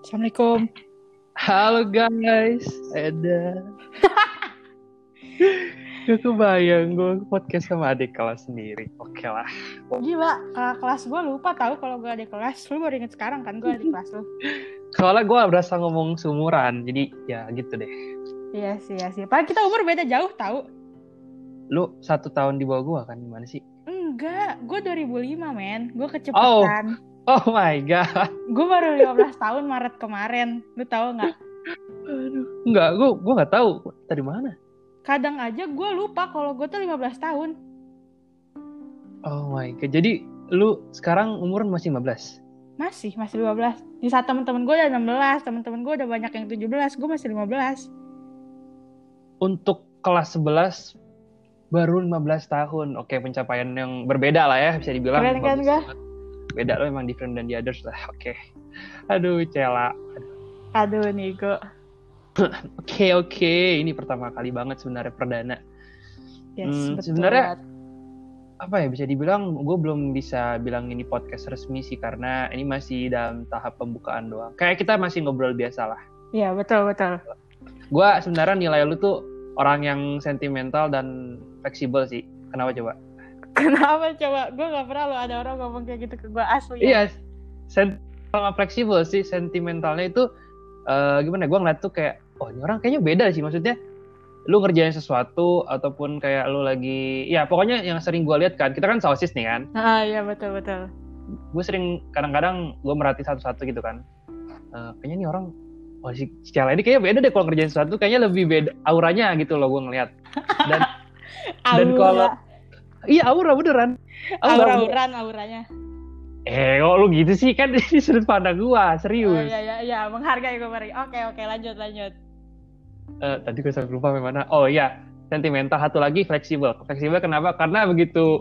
Assalamualaikum. Halo guys, ada. Gak kebayang gue podcast sama adik kelas sendiri. Oke lah. Gila, kakak kelas gue lupa tahu kalau gue ada kelas. Lu baru inget sekarang kan gue di kelas lu. Soalnya gue berasa ngomong seumuran, jadi ya gitu deh. Iya sih, iya sih. Padahal kita umur beda jauh tahu. Lu satu tahun di bawah gue kan, gimana sih? Enggak, gue 2005 men. Gue kecepatan. Oh my god. Gue baru 15 tahun Maret kemarin. Lu tahu nggak? Aduh. Enggak, gue gue nggak tahu dari mana. Kadang aja gue lupa kalau gue tuh 15 tahun. Oh my god. Jadi lu sekarang umur masih 15? Masih, masih 15. Di saat teman-teman gue udah 16, teman-teman gue udah banyak yang 17, gue masih 15. Untuk kelas 11 baru 15 tahun. Oke, pencapaian yang berbeda lah ya, bisa dibilang. Keren kan. Beda lo emang different than the others lah. Oke. Aduh, Cela. Aduh nih gue. Oke, oke. Ini pertama kali banget sebenarnya perdana. Yes, Hmm, betul. sebenarnya- banget. Apa ya, bisa dibilang gue belum bisa bilang ini podcast resmi sih karena ini masih dalam tahap pembukaan doang. Kayak kita masih ngobrol biasa lah. Iya, betul, betul. Gue sebenarnya nilai lu tuh orang yang sentimental dan fleksibel sih. Kenapa coba? Kenapa coba? Gue gak pernah lo ada orang ngomong kayak gitu ke gue asli. Iya, sen sama fleksibel sih sentimentalnya itu eh, gimana? Gue ngeliat tuh kayak, oh ini orang kayaknya beda sih. Maksudnya, lu ngerjain sesuatu ataupun kayak lu lagi, ya pokoknya yang sering gue lihat kan, kita kan sosis nih kan. Ah, iya betul betul. Gue sering kadang-kadang gue merhati satu-satu gitu kan. Eh, kayaknya nih orang, oh si si Cela ini kayaknya beda deh kalau ngerjain sesuatu, kayaknya lebih beda auranya gitu loh gue ngeliat. Dan Dan kalau- iya aura beneran. Aura, beneran. auranya. Eh, kok lu gitu sih kan ini sudut pandang gue, Oh, serius. iya iya iya, menghargai gue Mari. Oke oke lanjut lanjut. Eh, tadi gue sampai lupa mana. Oh iya, sentimental. Satu lagi fleksibel. Fleksibel kenapa? Karena begitu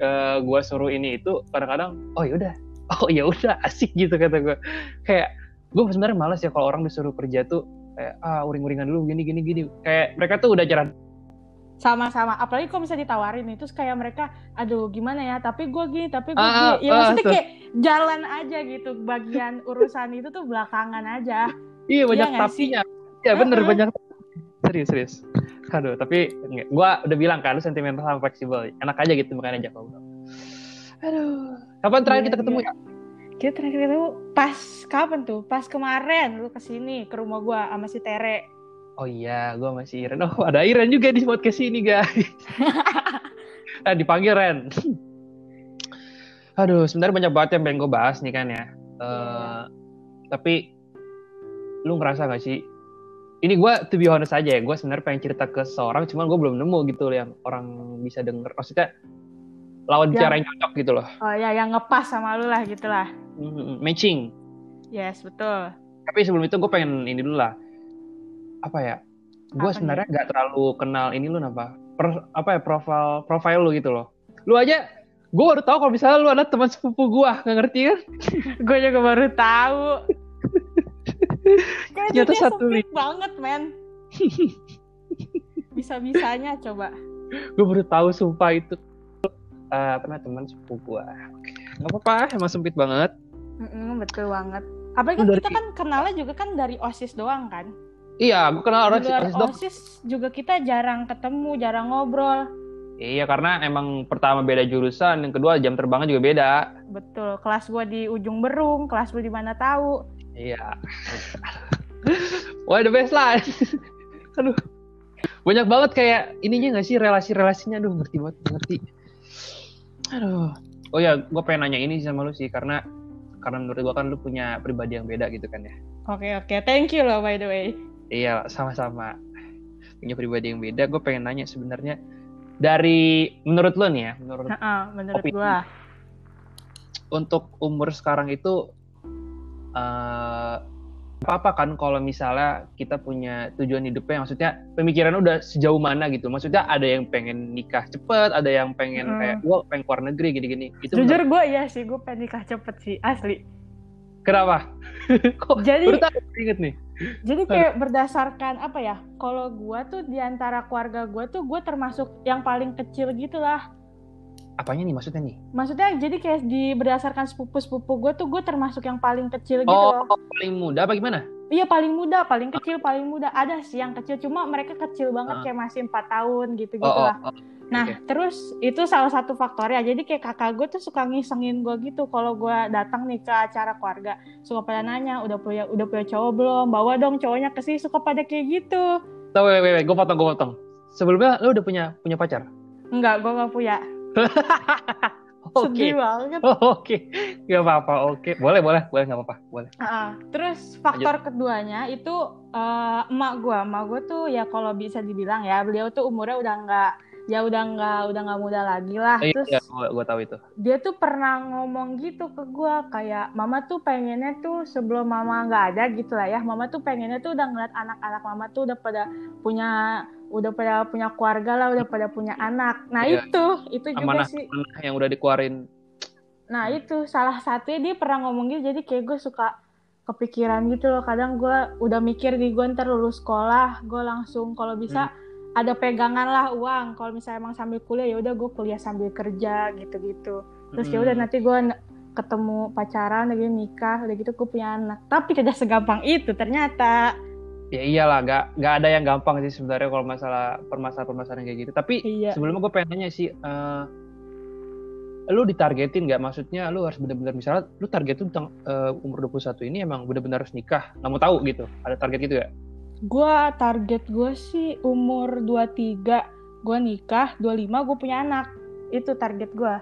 eh, gue suruh ini itu kadang-kadang, oh yaudah, oh ya udah asik gitu kata gue. Kayak gue sebenarnya males ya kalau orang disuruh kerja tuh kayak ah uring-uringan dulu gini gini gini. Kayak mereka tuh udah jarang. Sama-sama. Apalagi kalau misalnya ditawarin itu kayak mereka, aduh gimana ya? Tapi gue gini, tapi gue Ah, gini. Ya ah, maksudnya tuh. kayak jalan aja gitu. Bagian urusan itu tuh belakangan aja. Iya banyak nggak sih? tapinya. Iya bener Uh-uh. banyak. Serius serius. Aduh tapi gue udah bilang kan lu sentimental sama fleksibel. Enak aja gitu makanya ajak ngobrol. Aduh. Kapan terakhir Iya, kita ketemu iya. ya? Kita terakhir ketemu pas kapan tuh? Pas kemarin lu ke sini ke rumah gue sama si Tere. Oh iya, gue masih Iren. Oh, ada Iren juga di podcast ini, guys. ah, dipanggil Ren. Aduh, sebenarnya banyak banget yang pengen gue bahas nih kan ya. Eh, Iya. Tapi, lu ngerasa gak sih? Ini gue, to be honest aja ya, gue sebenarnya pengen cerita ke seorang, cuman gue belum nemu gitu loh yang orang bisa denger. Maksudnya, lawan Yang- bicara yang cocok gitu loh. Oh ya, yang ngepas sama lu lah gitu lah. Mhm, Matching. Yes, betul. Tapi sebelum itu gue pengen ini dulu lah. Apa ya? Gue sebenarnya nggak terlalu kenal ini lu apa? Per, apa ya profil profil lu gitu loh. Lu aja, gue baru tahu kalau misalnya lu ada teman sepupu gue, nggak ngerti kan? Gue juga baru tahu. Kayaknya dia satu sempit banget, men. Bisa-bisanya coba. Gue baru tahu sumpah itu. Eh apa namanya teman sepupu gue. Nggak apa-apa, emang sempit banget. Mm-mm, betul banget. Apalagi kan dari- kita kan kenalnya juga kan dari OSIS doang kan. Iya, gue kenal orang Di luar sih. OSIS juga kita jarang ketemu, jarang ngobrol. Iya, karena emang pertama beda jurusan, yang kedua jam terbangnya juga beda. Betul, kelas gua di ujung berung, kelas lu di mana tahu. Iya. Wah, the best lah. Aduh. Banyak banget kayak ininya gak sih relasi-relasinya. Aduh, ngerti banget, ngerti. Aduh. Oh ya, gue pengen nanya ini sih sama lu sih. Karena karena menurut gue kan lu punya pribadi yang beda gitu kan ya. Oke oke, thank you loh by the way. Iya, sama-sama. Punya pribadi yang beda. Gue pengen nanya sebenarnya. Dari, menurut lu nih ya, menurut Heeh, menurut Opini. gua. untuk umur sekarang itu eh apa-apa kan kalau misalnya kita punya tujuan hidupnya maksudnya pemikiran udah sejauh mana gitu maksudnya ada yang pengen nikah cepet ada yang pengen Mm. kayak gua pengen keluar negeri gini-gini itu Jujur gua iya sih, gua pengen nikah cepet sih, asli. kenapa kok Jadi- baru tahu inget nih Jadi kayak berdasarkan apa ya? Kalau gua tuh di antara keluarga gua tuh gua termasuk yang paling kecil gitu lah. apanya nih maksudnya nih? Maksudnya jadi kayak di berdasarkan sepupu-sepupu gue tuh gue termasuk yang paling kecil gitu Oh, loh. paling muda apa gimana? Iya paling muda, paling kecil, paling muda. Ada sih yang kecil, cuma mereka kecil banget Ah. kayak masih empat tahun gitu-gitu Oh, oh, lah. oh. Nah, oke. terus itu salah satu faktornya. Jadi kayak kakak gue tuh suka ngisengin gue gitu kalau gue datang nih ke acara keluarga. Suka pada nanya, udah punya udah punya cowok belum? Bawa dong cowoknya ke sini. Suka pada kayak gitu. Tahu, wait, wait, wait, gue potong, gue potong. Sebelumnya lu udah punya punya pacar? Enggak, gue gak punya. Sedih banget. Oh, Oke, nggak apa-apa. Oke, boleh, boleh, boleh, nggak apa-apa, boleh. Ah, terus faktor keduanya itu eh, emak gue. Emak gue tuh ya kalau bisa dibilang ya, beliau tuh umurnya udah nggak ya udah nggak udah nggak muda lagi lah. Iya, Terus iya, gue, gue tahu itu. dia tuh pernah ngomong gitu ke gua kayak mama tuh pengennya tuh sebelum mama nggak ada gitu lah ya mama tuh pengennya tuh udah ngeliat anak-anak mama tuh udah pada punya udah pada punya keluarga lah udah pada punya anak nah Iya. itu itu juga Amanah, sih amanah yang udah dikeluarin. nah itu salah satunya dia pernah ngomong gitu jadi kayak gue suka kepikiran gitu loh kadang gua udah mikir di gue ntar lulus sekolah gue langsung kalau bisa ada pegangan lah uang kalau misalnya emang sambil kuliah ya udah gue kuliah sambil kerja gitu-gitu terus ya udah Hmm. nanti gue ketemu pacaran lagi nikah udah gitu gue punya anak tapi tidak segampang itu ternyata Ya iyalah, nggak nggak ada yang gampang sih sebenarnya kalau masalah permasalahan-permasalahan kayak gitu. Tapi iya sebelumnya gue pengen nanya sih, eh, lu ditargetin nggak? Maksudnya lu harus benar-benar misalnya lu target tuh tentang eh, umur 21 ini emang benar-benar harus nikah. Nggak mau tahu gitu. Ada target gitu ya? Gue target gue sih umur 23 gue nikah 25 gue punya anak itu target gue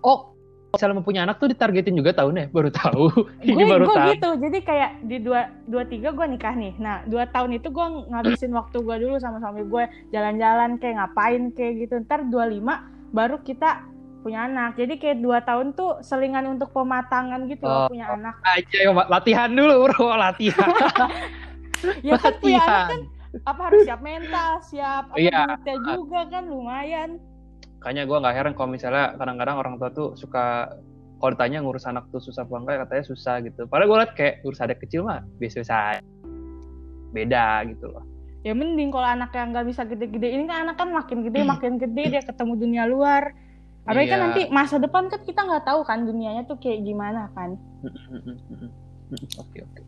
Oh, misalnya mau punya anak tuh ditargetin juga tahunnya? Baru tahu. gue Ini baru gue tahu. gitu jadi kayak di dua dua tiga gue nikah nih nah dua tahun itu gue ngabisin waktu gue dulu sama suami gue jalan-jalan kayak ngapain kayak gitu ntar 25 baru kita punya anak jadi kayak dua tahun tuh selingan untuk pematangan gitu loh Oh. punya anak Aja ya, latihan dulu bro, latihan. ya kan punya anak kan apa harus siap mental siap apa duitnya juga kan lumayan Makanya gue nggak heran kalau misalnya kadang-kadang orang tua tuh suka kalau ditanya ngurus anak tuh susah apa enggak katanya susah gitu. Padahal gue liat kayak ngurus adik kecil mah biasa-biasa beda gitu loh. ya mending kalau anak yang nggak bisa gede-gede ini kan anak kan makin gede Hmm. makin gede dia ketemu dunia luar Apalagi kan Iya. nanti masa depan kan kita nggak tahu kan dunianya tuh kayak gimana kan Oke oke.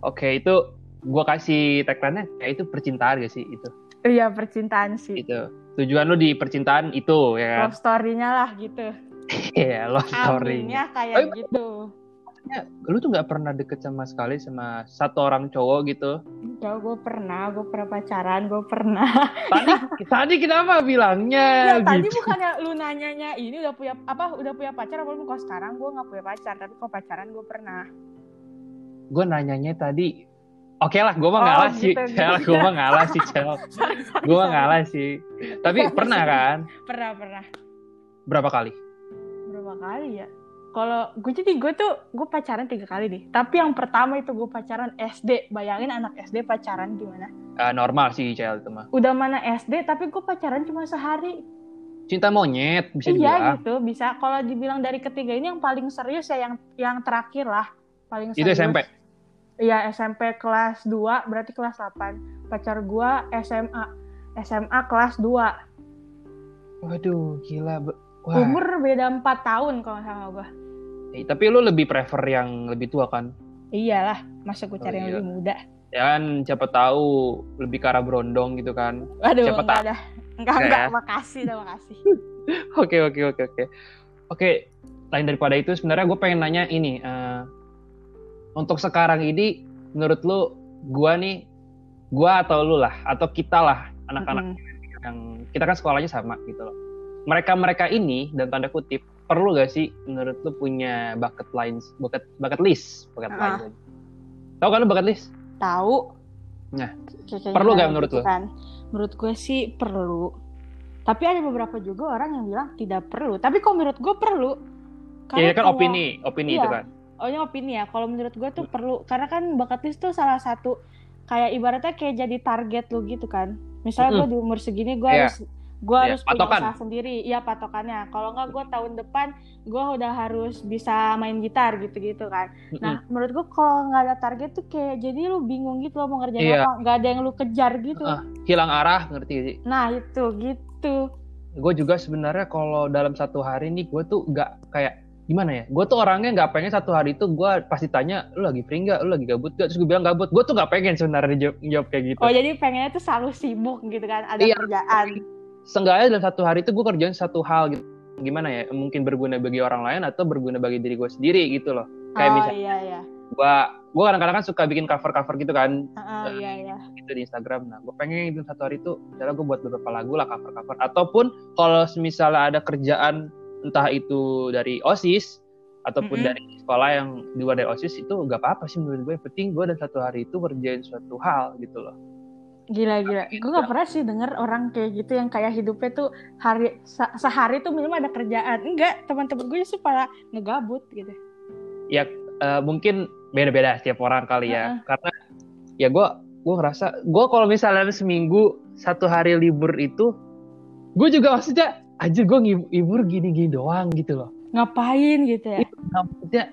Oke itu gue kasih tagline-nya kayak itu percintaan gak sih itu? iya percintaan sih Itu tujuan lu di percintaan itu ya kan? love story-nya lah gitu Iya love story. aminnya kayak Oh, gitu Ya, lu tuh nggak pernah deket sama sekali sama satu orang cowok gitu? ya gue pernah gue pernah pacaran gue pernah Tadi tadi kenapa bilangnya ya tadi gitu? bukannya lu nanyanya ini udah punya apa udah punya pacar apa belum kalau sekarang gue nggak punya pacar tapi kalau pacaran gue pernah gue nanyanya tadi oke lah gue mah Oh, ngalah sih. gitu, Cel gitu. gue mah ngalah sih Cel. Gue mah ngalah sih. Tapi pernah kan? Pernah pernah. Berapa kali? Berapa kali ya? Kalau gue jadi gue tuh gue pacaran tiga kali deh tapi yang pertama itu gue pacaran SD bayangin anak SD pacaran gimana? Eh, normal sih Cel itu mah. Udah mana SD tapi gue pacaran cuma sehari. Cinta monyet bisa iya dibilang. gitu. Bisa. Kalau dibilang dari ketiga ini yang paling serius ya yang yang terakhir lah. Paling itu serius. SMP iya SMP kelas 2 berarti kelas 8 pacar gue SMA SMA kelas 2 waduh gila wah umur beda 4 tahun kalau sama gue Eh, tapi lu lebih prefer yang lebih tua kan iyalah masa gue cari Oh, yang iya. lebih muda ya kan siapa tahu lebih ke arah berondong gitu kan Waduh, Siapa enggak ada. Enggak, Enggak enggak. ya? Makasih, dah, makasih. Oke oke oke oke. Oke, lain daripada itu sebenarnya gue pengen nanya ini. eh, untuk sekarang ini, menurut lu, gua nih, gua atau lu lah, atau kita lah, anak-anak Mm-mm. yang kita kan sekolahnya sama gitu loh. Mereka-mereka ini dan tanda kutip perlu gak sih menurut lu punya bucket lines, bucket bucket list, bucket Ah. lines. Tahu kan lu bucket list? Tahu. Nah, perlu kayak nggak gitu menurut lu? Kan. Menurut gue sih perlu. Tapi ada beberapa juga orang yang bilang tidak perlu. Tapi kalau menurut gue perlu. Iya kan kalau- opini, opini Iya. itu kan. Oh ini opini ya. Kalau menurut gue tuh perlu. Karena kan bucket list tuh salah satu kayak ibaratnya kayak jadi target lu gitu kan. Misalnya gue di umur segini gue Iya. harus gue Iya, harus punya patokan. usaha sendiri. Iya patokannya. Kalau nggak gue tahun depan gue udah harus bisa main gitar gitu-gitu kan. Nah menurut gue kalau nggak ada target tuh kayak jadi lu bingung gitu lo mau ngerjain Iya. apa. Nggak ada yang lu kejar gitu. Ah. hilang arah ngerti sih? Nah itu gitu. gue juga sebenarnya kalau dalam satu hari nih gue tuh nggak kayak gimana ya? Gue tuh orangnya nggak pengen satu hari itu gue pasti tanya lu lagi free nggak? Lu lagi gabut gak terus gue bilang gabut. Gue tuh nggak pengen sebenarnya jawab, jawab kayak gitu. Oh jadi pengennya tuh selalu sibuk gitu kan? Ada Iya. kerjaan. Seenggaknya dalam satu hari itu gue kerjain satu hal gitu. Gimana ya? Mungkin berguna bagi orang lain atau berguna bagi diri gue sendiri gitu loh. Kayak oh misalnya iya iya. gue gue kadang-kadang kan suka bikin cover-cover gitu kan. Heeh, iya iya. gitu di Instagram. Nah, gue pengen itu satu hari itu, misalnya gue buat beberapa lagu lah cover-cover. Ataupun kalau misalnya ada kerjaan entah itu dari osis ataupun Mm-mm. dari sekolah yang di luar dari osis itu nggak apa-apa sih menurut gue. Yang penting gue dalam satu hari itu kerjain suatu hal gitu loh. gila gila gue gak pernah sih denger orang kayak gitu yang kayak hidupnya tuh hari se- sehari tuh minimal ada kerjaan enggak teman-teman gue justru pada ngegabut gitu Ya eh, mungkin beda-beda setiap orang kali ya. Karena ya gue gue ngerasa gue kalau misalnya seminggu satu hari libur itu gue juga maksudnya aja gue libur gini-gini doang gitu loh. ngapain gitu ya? Nah, maksudnya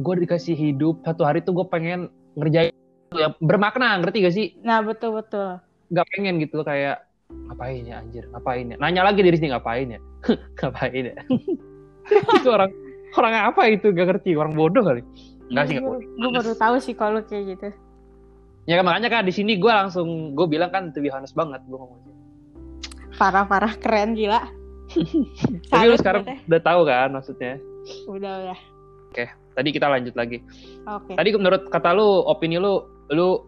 gue dikasih hidup satu hari tuh gue pengen ngerjain sesuatu yang bermakna ngerti gak sih? Nah betul betul. Nggak pengen gitu loh, kayak ngapain ya anjir? Ngapain ya? Nanya lagi diri sendiri ngapain ya? Ngapain ya? Itu orang orang apa itu? Gak ngerti orang bodoh kali. Enggak sih nggak bodoh. gue baru tahu sih kalau kayak gitu. Ya kan, makanya kan di sini gue langsung gue bilang kan be honest banget gue ngomongnya parah parah keren gila tapi lu sekarang udah tahu kan maksudnya? Udah udah. Tadi kita lanjut lagi. Oke. Tadi menurut kata lu opini lu lu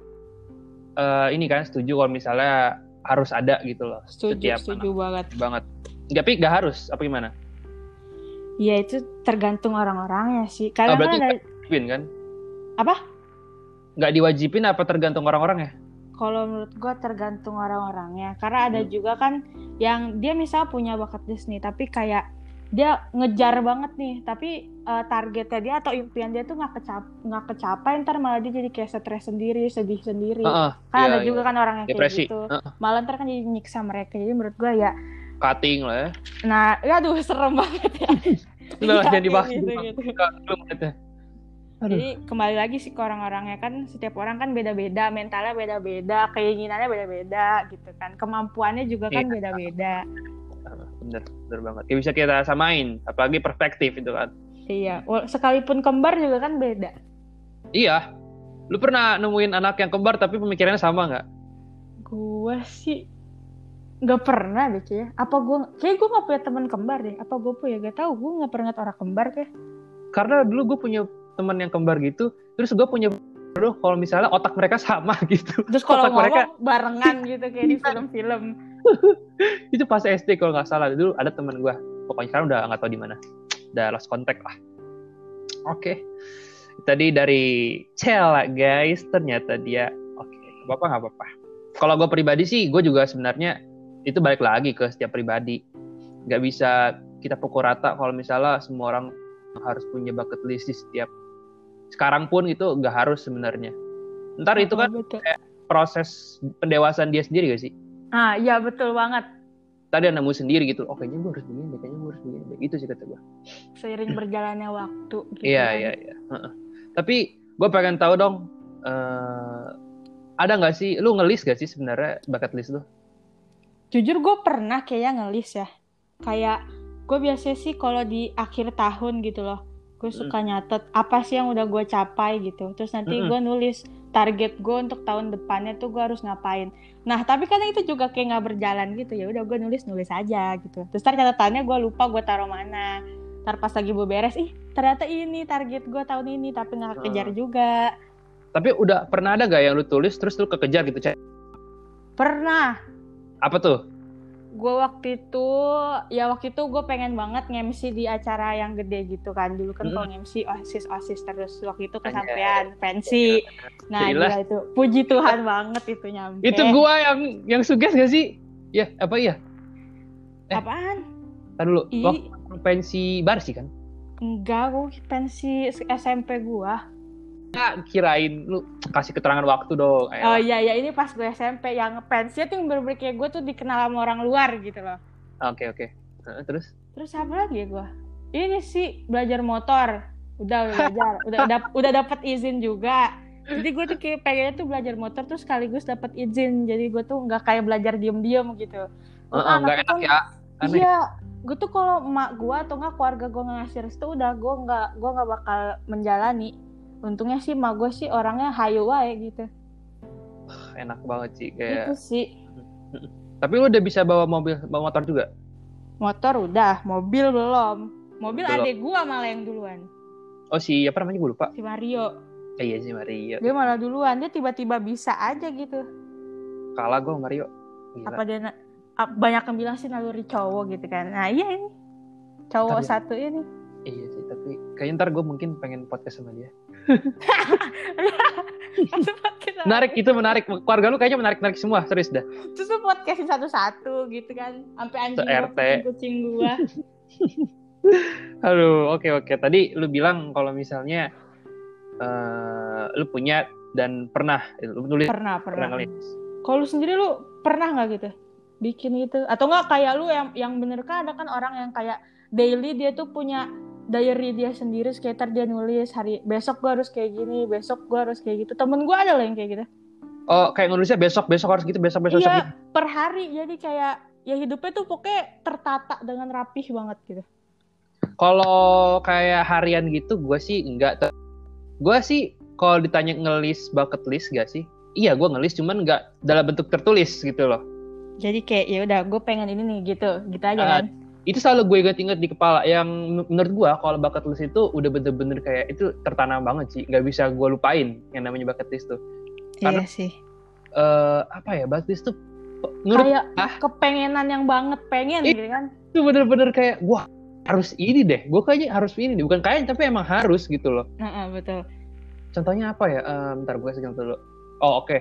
eh, ini kan setuju kalau misalnya harus ada gitu loh setuju setiap setuju banget. Banget. Tapi nggak harus apa gimana? Ya itu tergantung orang-orangnya sih. Oh, kadang berarti kan ada kan? Apa? nggak diwajibin apa tergantung orang-orang ya kalau menurut gue tergantung orang-orangnya. Karena ada Hmm. juga kan yang dia misal punya bakat Disney tapi kayak dia ngejar banget nih tapi eh, targetnya dia atau impian dia tuh nggak kecap nggak kecapai ntar malah dia jadi kayak stres sendiri sedih sendiri. Heeh, kan iya, ada iya. juga kan orang yang depresi. kayak gitu. Heeh, malah ntar kan jadi nyiksa mereka. Jadi menurut gue ya cutting lah ya. Nah ya aduh serem banget ya. Lah, Iya, jangan dibahas gitu, gitu. Aduh. Jadi kembali lagi sih ke orang-orangnya kan setiap orang kan beda-beda, mentalnya beda-beda, keinginannya beda-beda gitu kan. Kemampuannya juga kan Iya. beda-beda. bener bener banget ya bisa kita samain apalagi perspektif itu kan Iya, sekalipun kembar juga kan beda. iya lu pernah nemuin anak yang kembar tapi pemikirannya sama nggak Gua sih nggak pernah deh ya. Apa gua kayak gua nggak punya teman kembar deh. Apa gua punya? Gak tahu. Gua nggak pernah ngeliat orang kembar kayak. karena dulu gue punya teman yang kembar gitu terus gue punya bro kalau misalnya otak mereka sama gitu. Terus kalau Otak ngomong mereka barengan gitu kayak di film-film. itu pas SD kalau nggak salah. Dulu ada teman gue pokoknya sekarang udah nggak tahu di mana. Udah lost contact lah. Oke. Tadi dari Cella guys. Ternyata dia oke nggak apa nggak apa-apa. Kalau gue pribadi sih gue juga sebenarnya itu balik lagi ke setiap pribadi. Nggak bisa kita pukul rata kalau misalnya semua orang harus punya bucket list di setiap sekarang pun itu nggak harus sebenarnya ntar itu kan Betul. proses pendewasaan dia sendiri gak sih Ah, iya betul banget. tadi nemu sendiri gitu oh kayaknya gue harus begini kayaknya gue harus begini gitu sih kata gue Seiring berjalannya waktu gitu. iya kan. iya iya Heeh. tapi gue pengen tahu dong eh ada nggak sih lu ngelis gak sih sebenarnya bucket list lu Jujur gue pernah kayaknya ngelis ya. Kayak gue biasanya sih kalau di akhir tahun gitu loh. Gue suka nyatet apa sih yang udah gue capai gitu. Terus nanti gue nulis target gue untuk tahun depannya tuh gue harus ngapain. Nah tapi kan itu juga kayak nggak berjalan gitu ya. Udah gue nulis nulis aja gitu. Terus ntar catatannya gue lupa gue taruh mana. Ntar pas lagi gue beres, ih ternyata ini target gue tahun ini tapi nggak kekejar juga. tapi udah pernah ada gak yang lu tulis terus lu kekejar gitu cek Pernah apa tuh gue waktu itu ya waktu itu gue pengen banget nge-MC di acara yang gede gitu kan. Dulu kan kalau nge-MC osis osis terus. Waktu itu kesampaian pensi nah Gila. itu. Puji Tuhan banget itu nyampe. Itu gua yang yang suges gak sih? Ya apa iya? Eh. apaan? Tadi dulu. Ih. waktu pensi barsi kan? Enggak gue pensi SMP gua ya, kirain lu kasih keterangan waktu dong oh Ayolah. iya ya ini pas gue SMP yang pensinya tuh yang bener-bener kayak gue tuh dikenal sama orang luar gitu loh. Oke oke. Heeh, terus? Terus apa lagi ya gue? Ini sih belajar motor. Udah belajar. Udah udah, udah dapat izin juga. Jadi gue tuh kayak pengennya tuh belajar motor tuh sekaligus dapat izin. Jadi gue tuh nggak kayak belajar diem-diem gitu. Anak nggak itu enak ya. Aneh. Iya, gue tuh kalau emak gue atau nggak keluarga gue ngasih restu udah gue nggak gue nggak bakal menjalani. Untungnya sih emak gue sih orangnya hayu wae gitu. enak banget sih kayak Itu sih. tapi lu udah bisa bawa mobil bawa motor juga Motor udah, mobil belum. Mobil Belum. adek gue malah yang duluan, oh si apa namanya gue lupa si Mario. eh, iya sih Mario Dia malah duluan, dia tiba-tiba bisa aja gitu. kalah gue Mario Gila. Apa dia banyak yang bilang sih naluri cowok gitu kan. Nah iya ini cowok Tapi- satu ini. Iya sih tapi kayaknya ntar gue mungkin pengen podcast sama dia menarik itu menarik keluarga lu kayaknya menarik menarik semua serius dah Terus lu podcastin satu-satu gitu kan. Sampai anjing Se-RT. kucing gua. Aduh, oke oke. Tadi lu bilang kalau misalnya eh lu punya dan pernah lu nulis Pernah, pernah pernah. Kalau lu sendiri lu pernah nggak gitu bikin gitu? Atau nggak kayak lu yang yang bener kan ada kan orang yang kayak daily dia tuh punya diary dia sendiri sekitar dia nulis hari besok gua harus kayak gini, besok gua harus kayak gitu. Temen gua ada loh yang kayak gitu. Oh, kayak nulisnya besok besok harus gitu, besok besok Iya, besok gitu. per hari jadi kayak ya hidupnya tuh pokoknya tertata dengan rapih banget gitu. Kalau kayak harian gitu, gue sih enggak. Gue sih kalau ditanya ngelis bucket list gak sih? Iya, gue ngelis, cuman nggak dalam bentuk tertulis gitu loh. Jadi kayak ya udah gue pengen ini nih gitu, gitu aja Ah, kan. Itu selalu gue inget-inget di kepala. Yang men- menurut gue, kalau bucket list itu udah bener-bener kayak itu tertanam banget sih. Nggak bisa gue lupain yang namanya bucket list tuh. karena- Iya sih. eh apa ya, bucket list tuh menurut Kayak ah. kepengenan yang banget pengen Ih. gitu kan. itu bener-bener kayak wah harus ini deh gue kayaknya harus ini deh bukan kayaknya tapi emang harus gitu loh Heeh, betul. contohnya apa ya Eh, bentar gue sekitar dulu oh oke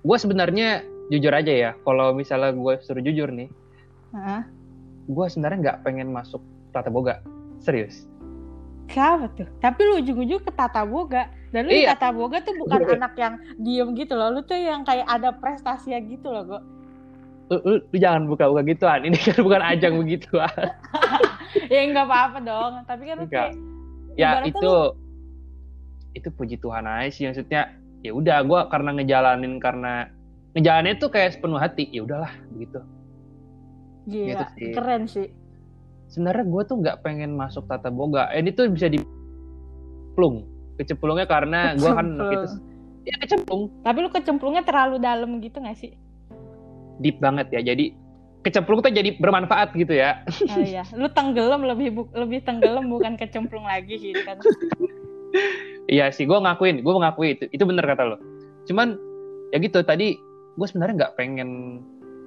gue sebenarnya jujur aja ya kalau misalnya gue suruh jujur nih Heeh. Gue sebenarnya nggak pengen masuk tata boga serius Siapa tuh? Tapi lu ujung-ujung ke Tata Boga. Dan lu di Iya. Tata Boga tuh bukan anak yang diem gitu loh. Lu tuh yang kayak ada prestasinya gitu loh, Go. lu, lu, lu jangan buka-buka gituan ini kan bukan ajang begituan ya nggak apa-apa dong. Tapi kan lu kayak ya itu itu puji Tuhan aja sih maksudnya ya udah gue karena ngejalanin karena ngejalanin tuh kayak sepenuh hati ya udahlah begitu gila, Gitu sih. keren sih. sebenarnya gue tuh nggak pengen masuk tata boga. Ini tuh bisa diplung kecemplungnya karena gue kan itu ya kecemplung. Tapi lu kecemplungnya terlalu dalam gitu gak sih? deep banget ya. Jadi kecemplung tuh jadi bermanfaat gitu ya. Oh iya, lu tenggelam lebih bu- lebih tenggelam bukan kecemplung lagi gitu kan. iya sih gue ngakuin. Gue mengakui itu. Itu bener kata lo cuman ya gitu. Tadi gue sebenarnya nggak pengen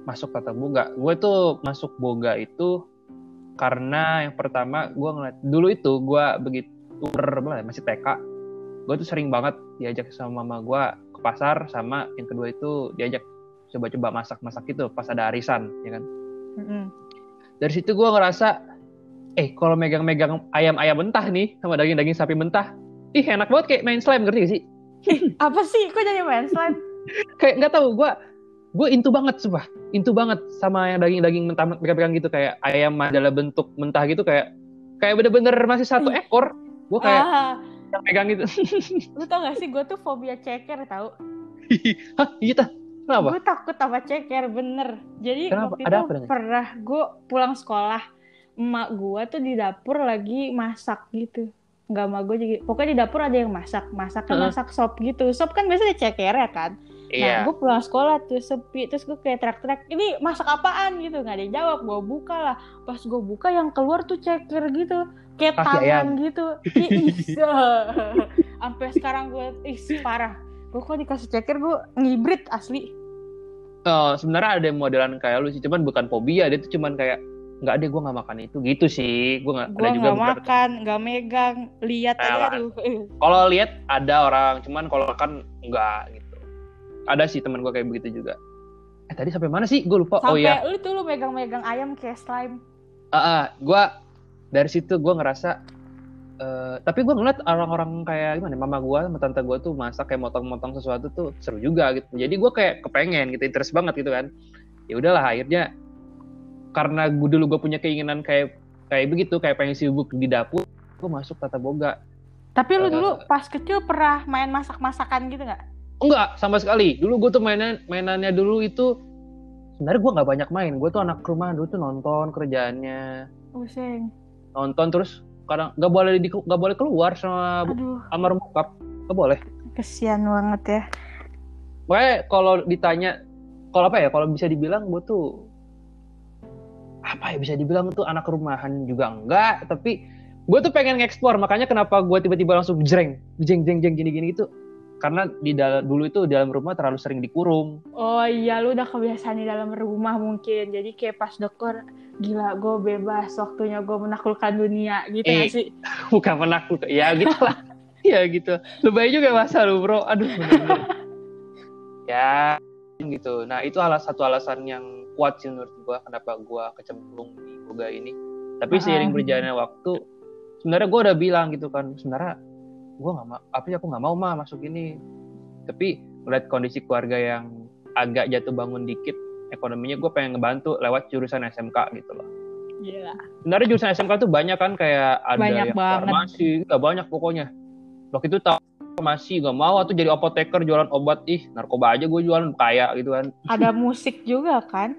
masuk tata boga gue tuh masuk boga itu karena yang pertama gue ngeliat dulu itu gue begitu umur ya, masih TK gue tuh sering banget diajak sama mama gue ke pasar sama yang kedua itu diajak coba-coba masak-masak gitu pas ada arisan ya kan Mm-mm. dari situ gue ngerasa eh kalau megang-megang ayam-ayam mentah nih sama daging-daging sapi mentah ih enak banget kayak main slime ngerti gak sih Apa sih? Kok jadi main slime? kayak nggak tahu gue gue intu banget sumpah intu banget sama yang daging-daging mentah pegang-pegang gitu kayak ayam dalam bentuk mentah gitu kayak kayak bener-bener masih satu ekor gue kayak Ah, yang pegang gitu lu tau gak sih gue tuh fobia ceker tau? hah gitu kenapa Gue takut sama ceker bener. Jadi Kenapa? waktu Ada itu apa pernah gue pulang sekolah, emak gue tuh di dapur lagi masak gitu. Nggak emak gue jadi, pokoknya di dapur ada yang masak, masaknya Heeh. masak sop gitu. Sop kan biasanya ceker ya kan. Nah, iya gue pulang sekolah tuh sepi, terus gue kayak teriak-teriak, ini masak apaan gitu, nggak ada yang jawab, gue buka lah. Pas gue buka yang keluar tuh ceker gitu, kayak Kaki tangan ayam. gitu. Ih, isa. Sampai sekarang gue, ih parah. Gue kok dikasih ceker, gue ngibrit asli. Oh, sebenarnya ada yang modelan kayak lu sih cuman bukan fobia dia tuh cuman kayak nggak deh gue nggak makan itu gitu sih gue nggak ada juga nggak beberapa- makan, nggak megang, lihat aja aduh. Eh, kalau lihat ada orang cuman kalau makan enggak gitu ada sih teman gue kayak begitu juga. Eh tadi sampai mana sih? Gue lupa. Oh Sampai iya. lu tuh lu megang-megang ayam kayak slime. ah ah, gue dari situ gue ngerasa eh, tapi gue ngeliat orang-orang kayak gimana ya, mama gue sama tante gue tuh masak kayak motong-motong sesuatu tuh seru juga gitu. Jadi gue kayak kepengen gitu interest banget gitu kan. Ya udahlah akhirnya karena gue dulu gue punya keinginan kayak kayak begitu kayak pengen sibuk di dapur gue masuk tata boga. Tapi lu dulu pas kecil pernah main masak-masakan gitu nggak? Enggak, sama sekali. Dulu gue tuh mainan mainannya dulu itu sebenarnya gue nggak banyak main. Gue tuh anak rumah dulu tuh nonton kerjaannya. Pusing. nonton terus kadang nggak boleh di nggak boleh keluar sama Aduh, sama bokap. Nggak boleh. Kesian banget ya. Makanya kalau ditanya, kalau apa ya, kalau bisa dibilang gue tuh apa ya bisa dibilang tuh anak rumahan juga enggak, tapi gue tuh pengen ngeksplor, makanya kenapa gue tiba-tiba langsung jreng, jeng jeng jeng gini-gini itu karena di dalam dulu itu di dalam rumah terlalu sering dikurung. Oh iya, lu udah kebiasaan di dalam rumah mungkin. Jadi kayak pas dokter, gila gue bebas, waktunya gue menaklukkan dunia gitu Eh. sih? Bukan menakluk, ya gitu lah. ya gitu. Lebay juga masa lu bro, aduh bener-bener. ya gitu. Nah itu salah satu alasan yang kuat sih menurut gue kenapa gue kecemplung di yoga ini. Tapi seiring berjalannya waktu, sebenarnya gue udah bilang gitu kan, sebenarnya gue nggak mau, apa sih aku nggak mau mah masuk ini. Tapi melihat kondisi keluarga yang agak jatuh bangun dikit, ekonominya gue pengen ngebantu lewat jurusan SMK gitu loh. Gila. Sebenarnya jurusan SMK tuh banyak kan kayak ada Banyak yang banget. farmasi, nggak banyak pokoknya. Waktu itu tahu farmasi nggak mau atau jadi apoteker jualan obat ih narkoba aja gue jualan kaya gitu kan Ada musik juga kan?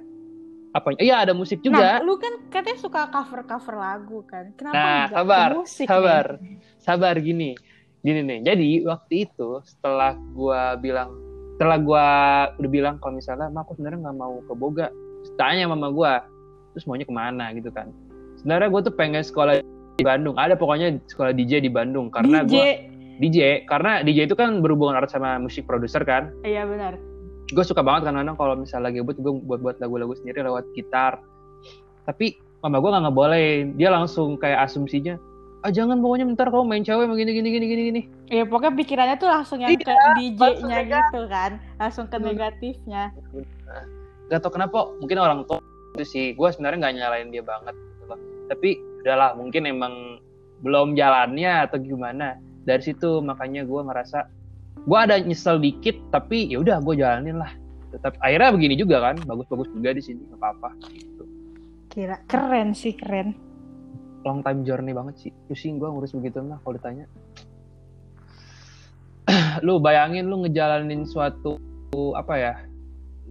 apa iya ada musik Nah, juga lu kan katanya suka cover-cover lagu kan? Kenapa Nah, sabar, musik sabar. nih? sabar gini gini nih jadi waktu itu setelah gua bilang setelah gua udah bilang kalau misalnya "Ma, aku sebenarnya nggak mau ke Boga. Tanya mama gua terus maunya ke mana? Gitu kan. Sebenarnya gue tuh pengen sekolah di Bandung. Ada pokoknya sekolah DJ di Bandung karena DJ. gua DJ karena DJ itu kan berhubungan erat sama musik produser kan. Iya benar. gue suka banget kadang-kadang kalau misalnya lagi buat gue buat buat lagu-lagu sendiri lewat gitar. Tapi mama gue nggak ngebolehin dia langsung kayak asumsinya ah jangan pokoknya bentar kamu main cewek begini gini gini gini gini Ya pokoknya pikirannya tuh langsung yang Iya, ke DJ-nya negatif. gitu kan. Langsung ke Hmm. negatifnya. gak tau kenapa mungkin orang tua itu sih gue sebenarnya nggak nyalain dia banget gitu loh tapi udahlah mungkin emang belum jalannya atau gimana dari situ makanya gue ngerasa gue ada nyesel dikit tapi ya udah gue jalanin lah tetap akhirnya begini juga kan bagus-bagus juga di sini nggak apa-apa gitu. Kira keren sih keren. Long time journey banget sih. Pusing gue ngurus begitu mah kalau ditanya. Lu bayangin lu ngejalanin suatu apa ya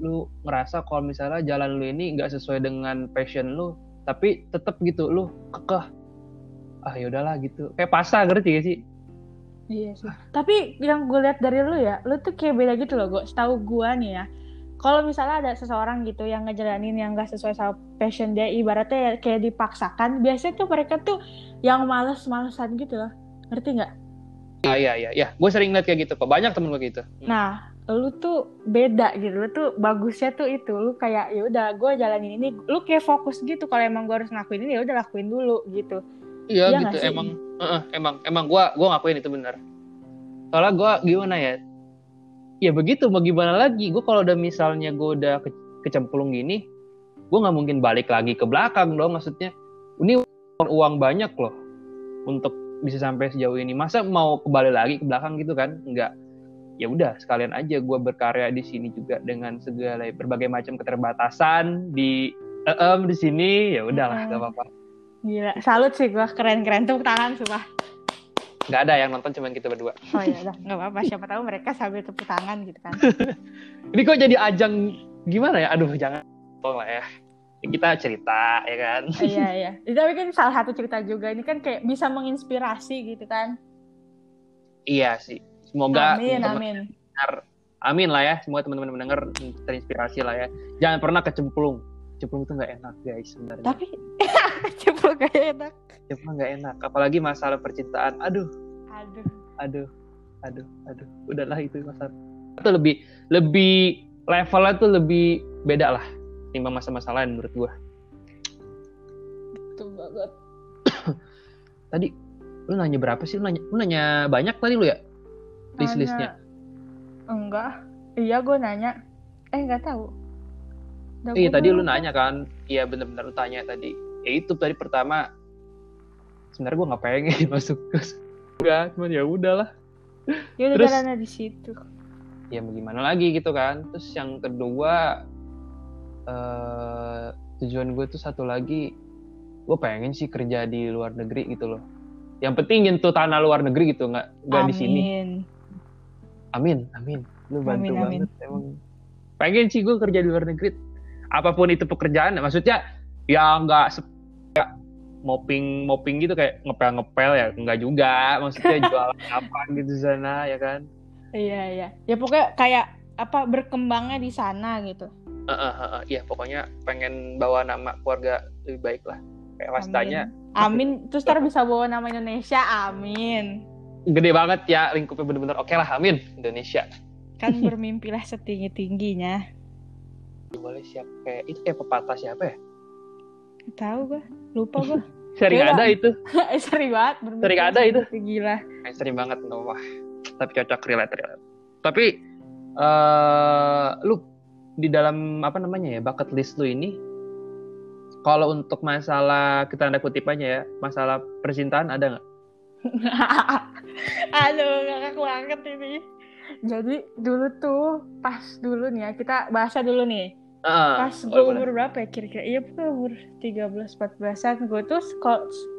lu ngerasa kalau misalnya jalan lu ini nggak sesuai dengan passion lu tapi tetap gitu lu kekeh. Ah yaudahlah gitu. Kayak pasar ngerti gak sih? Iya sih. Tapi yang gue lihat dari lu ya, lu tuh kayak beda gitu loh, gue. Setahu gue nih ya, kalau misalnya ada seseorang gitu yang ngejalanin yang gak sesuai sama passion dia, ibaratnya ya kayak dipaksakan, biasanya tuh mereka tuh yang males-malesan gitu loh. Ngerti nggak? ah iya iya iya gue sering liat kayak gitu kok banyak temen gue gitu Nah, lu tuh beda gitu. Lu tuh bagusnya tuh itu. Lu kayak ya udah gue jalanin ini. Lu kayak fokus gitu. Kalau emang gue harus ngelakuin ini ya udah lakuin dulu gitu. iya Iya gitu emang Heeh, emang emang gue gue ngakuin itu bener soalnya gue gimana ya ya begitu mau gimana lagi gue kalau udah misalnya gue udah ke, kecemplung gini gue nggak mungkin balik lagi ke belakang dong maksudnya ini uang banyak loh untuk bisa sampai sejauh ini masa mau kembali lagi ke belakang gitu kan enggak ya udah sekalian aja gue berkarya di sini juga dengan segala berbagai macam keterbatasan di em di sini ya udahlah Mm-mm. gak apa-apa Gila, salut sih gue. Keren-keren. Tepuk tangan, sumpah. Nggak ada yang nonton cuman kita berdua Oh ya udah, nggak apa-apa. Siapa tahu mereka sambil tepuk tangan gitu kan. Ini kok jadi ajang gimana ya? Aduh, jangan tolong lah ya. Kita cerita ya kan. iya iya. Tapi kan salah satu cerita juga. Ini kan kayak bisa menginspirasi gitu kan. iya sih. Semoga amin amin. mendengar, amin lah ya. Semua teman-teman mendengar terinspirasi lah ya. Jangan pernah kecemplung. Cemplung itu nggak enak guys sebenarnya. Tapi coba gak enak. Cemplung nggak enak. Apalagi masalah percintaan. Aduh, Aduh. aduh, aduh, aduh. Udahlah itu masalah. Itu lebih lebih levelnya tuh lebih beda lah. Timbang masa-masa lain menurut gua. Itu banget. Tadi lu nanya berapa sih? Lu nanya, lu nanya banyak tadi lu ya? List-listnya. Nanya- Enggak. Iya gue nanya. Eh nggak tahu. Iya gua tadi lu nanya kan, iya bener-bener lu tanya tadi. Ya itu tadi pertama, sebenarnya gue nggak pengen masuk ke surga, cuman ya udahlah. Ya udah Terus- di situ. Ya mau gimana lagi gitu kan. Terus yang kedua, eh tujuan gue tuh satu lagi, gue pengen sih kerja di luar negeri gitu loh. Yang penting nyentuh tanah luar negeri gitu, nggak nggak di sini. Amin. Amin, amin. Lu bantu Amin, amin. banget emang. Pengen sih gue kerja di luar negeri. Apa pun itu pekerjaan maksudnya ya nggak ya, mopping mopping gitu kayak ngepel ngepel ya nggak juga maksudnya jualan apa gitu sana ya kan Iya iya. Ya pokoknya kayak apa berkembangnya di sana gitu. Eh, eh, eh, iya pokoknya pengen bawa nama keluarga lebih baik lah kayak pas Amin. Amin. Terus ntar bisa bawa nama Indonesia. Amin. gede banget ya lingkupnya bener-bener oke lah amin Indonesia Kan bermimpilah setinggi tingginya. Boleh siap kayak itu kayak pepatah siapa ya Tahu gua. Lupa gua. sering Iya. ada itu Eh, sering banget. Sering ada itu. Gila. Kayak sering banget tuh wah tapi cocok relate relate tapi eh lu di dalam apa namanya ya bucket list lu ini kalau untuk masalah kita tanda kutipannya ya masalah percintaan ada nggak Aduh, ngakak banget ini. Jadi dulu tuh pas dulu nih ya, kita bahasa dulu nih. Pas gue umur berapa ya kira-kira? Iya, pokoknya umur 13 14-an gue tuh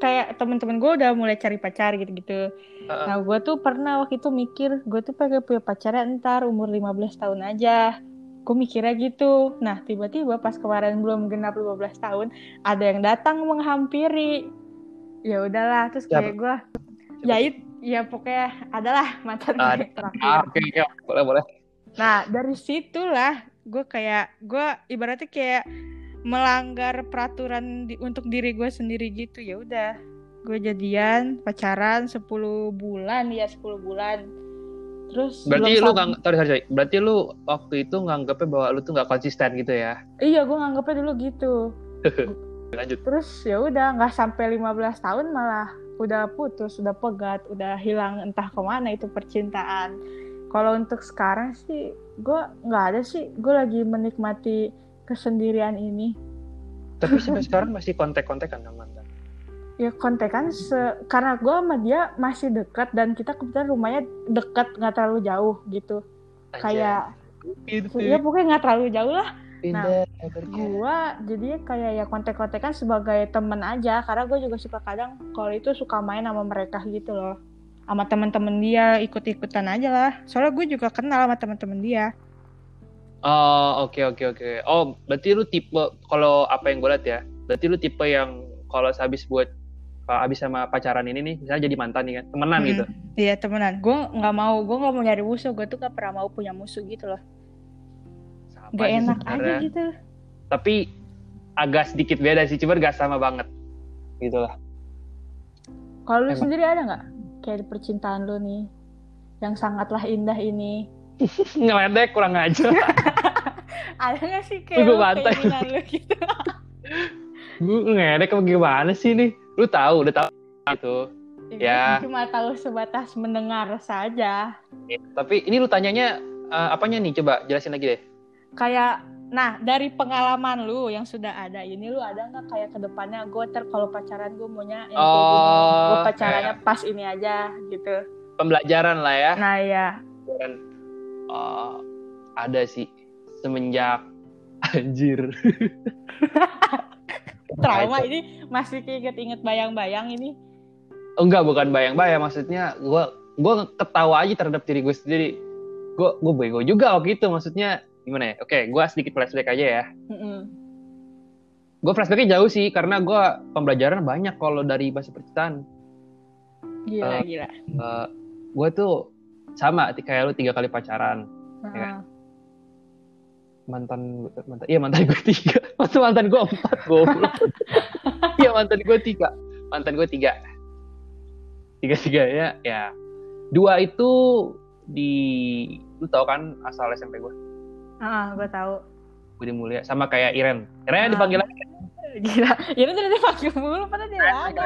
kayak temen-temen gue udah mulai cari pacar gitu-gitu. Ah. Nah, gue tuh pernah waktu itu mikir, gue tuh pengen punya pacarnya ntar umur 15 tahun aja. Gue mikirnya gitu. Nah, tiba-tiba pas kemarin belum genap 15 tahun, ada yang datang menghampiri. Ya udahlah, terus kayak gue, ya ya pokoknya adalah mantan yang terakhir. Ah, oke ya boleh boleh Nah, dari situlah gue kayak gue ibaratnya kayak melanggar peraturan di- untuk diri gue sendiri gitu. Ya udah, gue jadian pacaran 10 bulan ya 10 bulan. Terus berarti lu nggak sorry, sorry sorry berarti lu waktu itu nganggapnya bahwa lu tuh nggak konsisten gitu ya Iya, gue nganggapnya dulu gitu. lanjut Terus ya udah nggak sampai 15 tahun malah udah putus, udah pegat, udah hilang entah ke mana itu percintaan. Kalau untuk sekarang sih gue nggak ada sih, gue lagi menikmati kesendirian ini. tapi sampai sekarang masih kontak-kontakan sama mantan Ya kontekan se karena gue sama dia masih dekat dan kita kebetulan rumahnya dekat nggak terlalu jauh gitu. Kayak gitu ya pokoknya nggak terlalu jauh lah. pindah bergerak. Gua jadinya kayak ya kontek-kontekan sebagai temen aja karena gue juga suka kadang kalau itu suka main sama mereka gitu loh sama temen-temen dia ikut-ikutan aja lah soalnya gue juga kenal sama temen-temen dia Oh oke oke oke. Oh berarti lu tipe kalau apa yang gue lihat ya, berarti lu tipe yang kalau habis buat kalau habis sama pacaran ini nih, misalnya jadi mantan nih kan, temenan Hmm. gitu. iya temenan gue nggak mau gue nggak mau nyari musuh gue tuh gak pernah mau punya musuh gitu loh Sama gak enak sebenarnya. aja gitu Tapi agak sedikit beda sih, cuman gak sama banget. Gitu lah. kalau lu sendiri ada nggak kayak di percintaan lu nih yang sangatlah indah ini Ngeledek kurang aja. ada nggak sih kayak lu bantai. lu gitu gue ngeledek apa gimana sih nih? Lu tahu, udah tahu gitu. Ya. cuma tahu sebatas mendengar saja Tapi ini lu tanyanya eh, apanya nih? Coba jelasin lagi deh. kayak nah dari pengalaman lu yang sudah ada ini lu ada nggak kayak ke depannya gue ter kalau pacaran gue maunya yang kayak Oh, gue pacarannya pas ini aja gitu. Pembelajaran lah ya. nah ya Dan eh, ada sih semenjak anjir. trauma ini masih inget-inget bayang-bayang ini? Enggak bukan bayang-bayang maksudnya gue gue ketawa aja terhadap diri gue sendiri. Gue gue bego juga waktu itu maksudnya gimana ya? Oke gue sedikit flashback aja ya. Mm-mm. gue flashbacknya jauh sih karena gue pembelajaran banyak kalau dari bahasa percintaan. Gila Eh, gila. gue tuh sama kayak lu tiga kali pacaran Heeh. mantan mantan iya mantan gue tiga. Masa mantan gue empat goblok. Iya mantan gue tiga. Mantan gue tiga. Tiga tiga ya ya. Dua itu di lu tau kan asal SMP gue Ah, gue tahu. Budi Mulia sama kayak Iren. Iren Ah. dipanggil lagi. Gila ini ternyata pakai mulu padahal dia ada.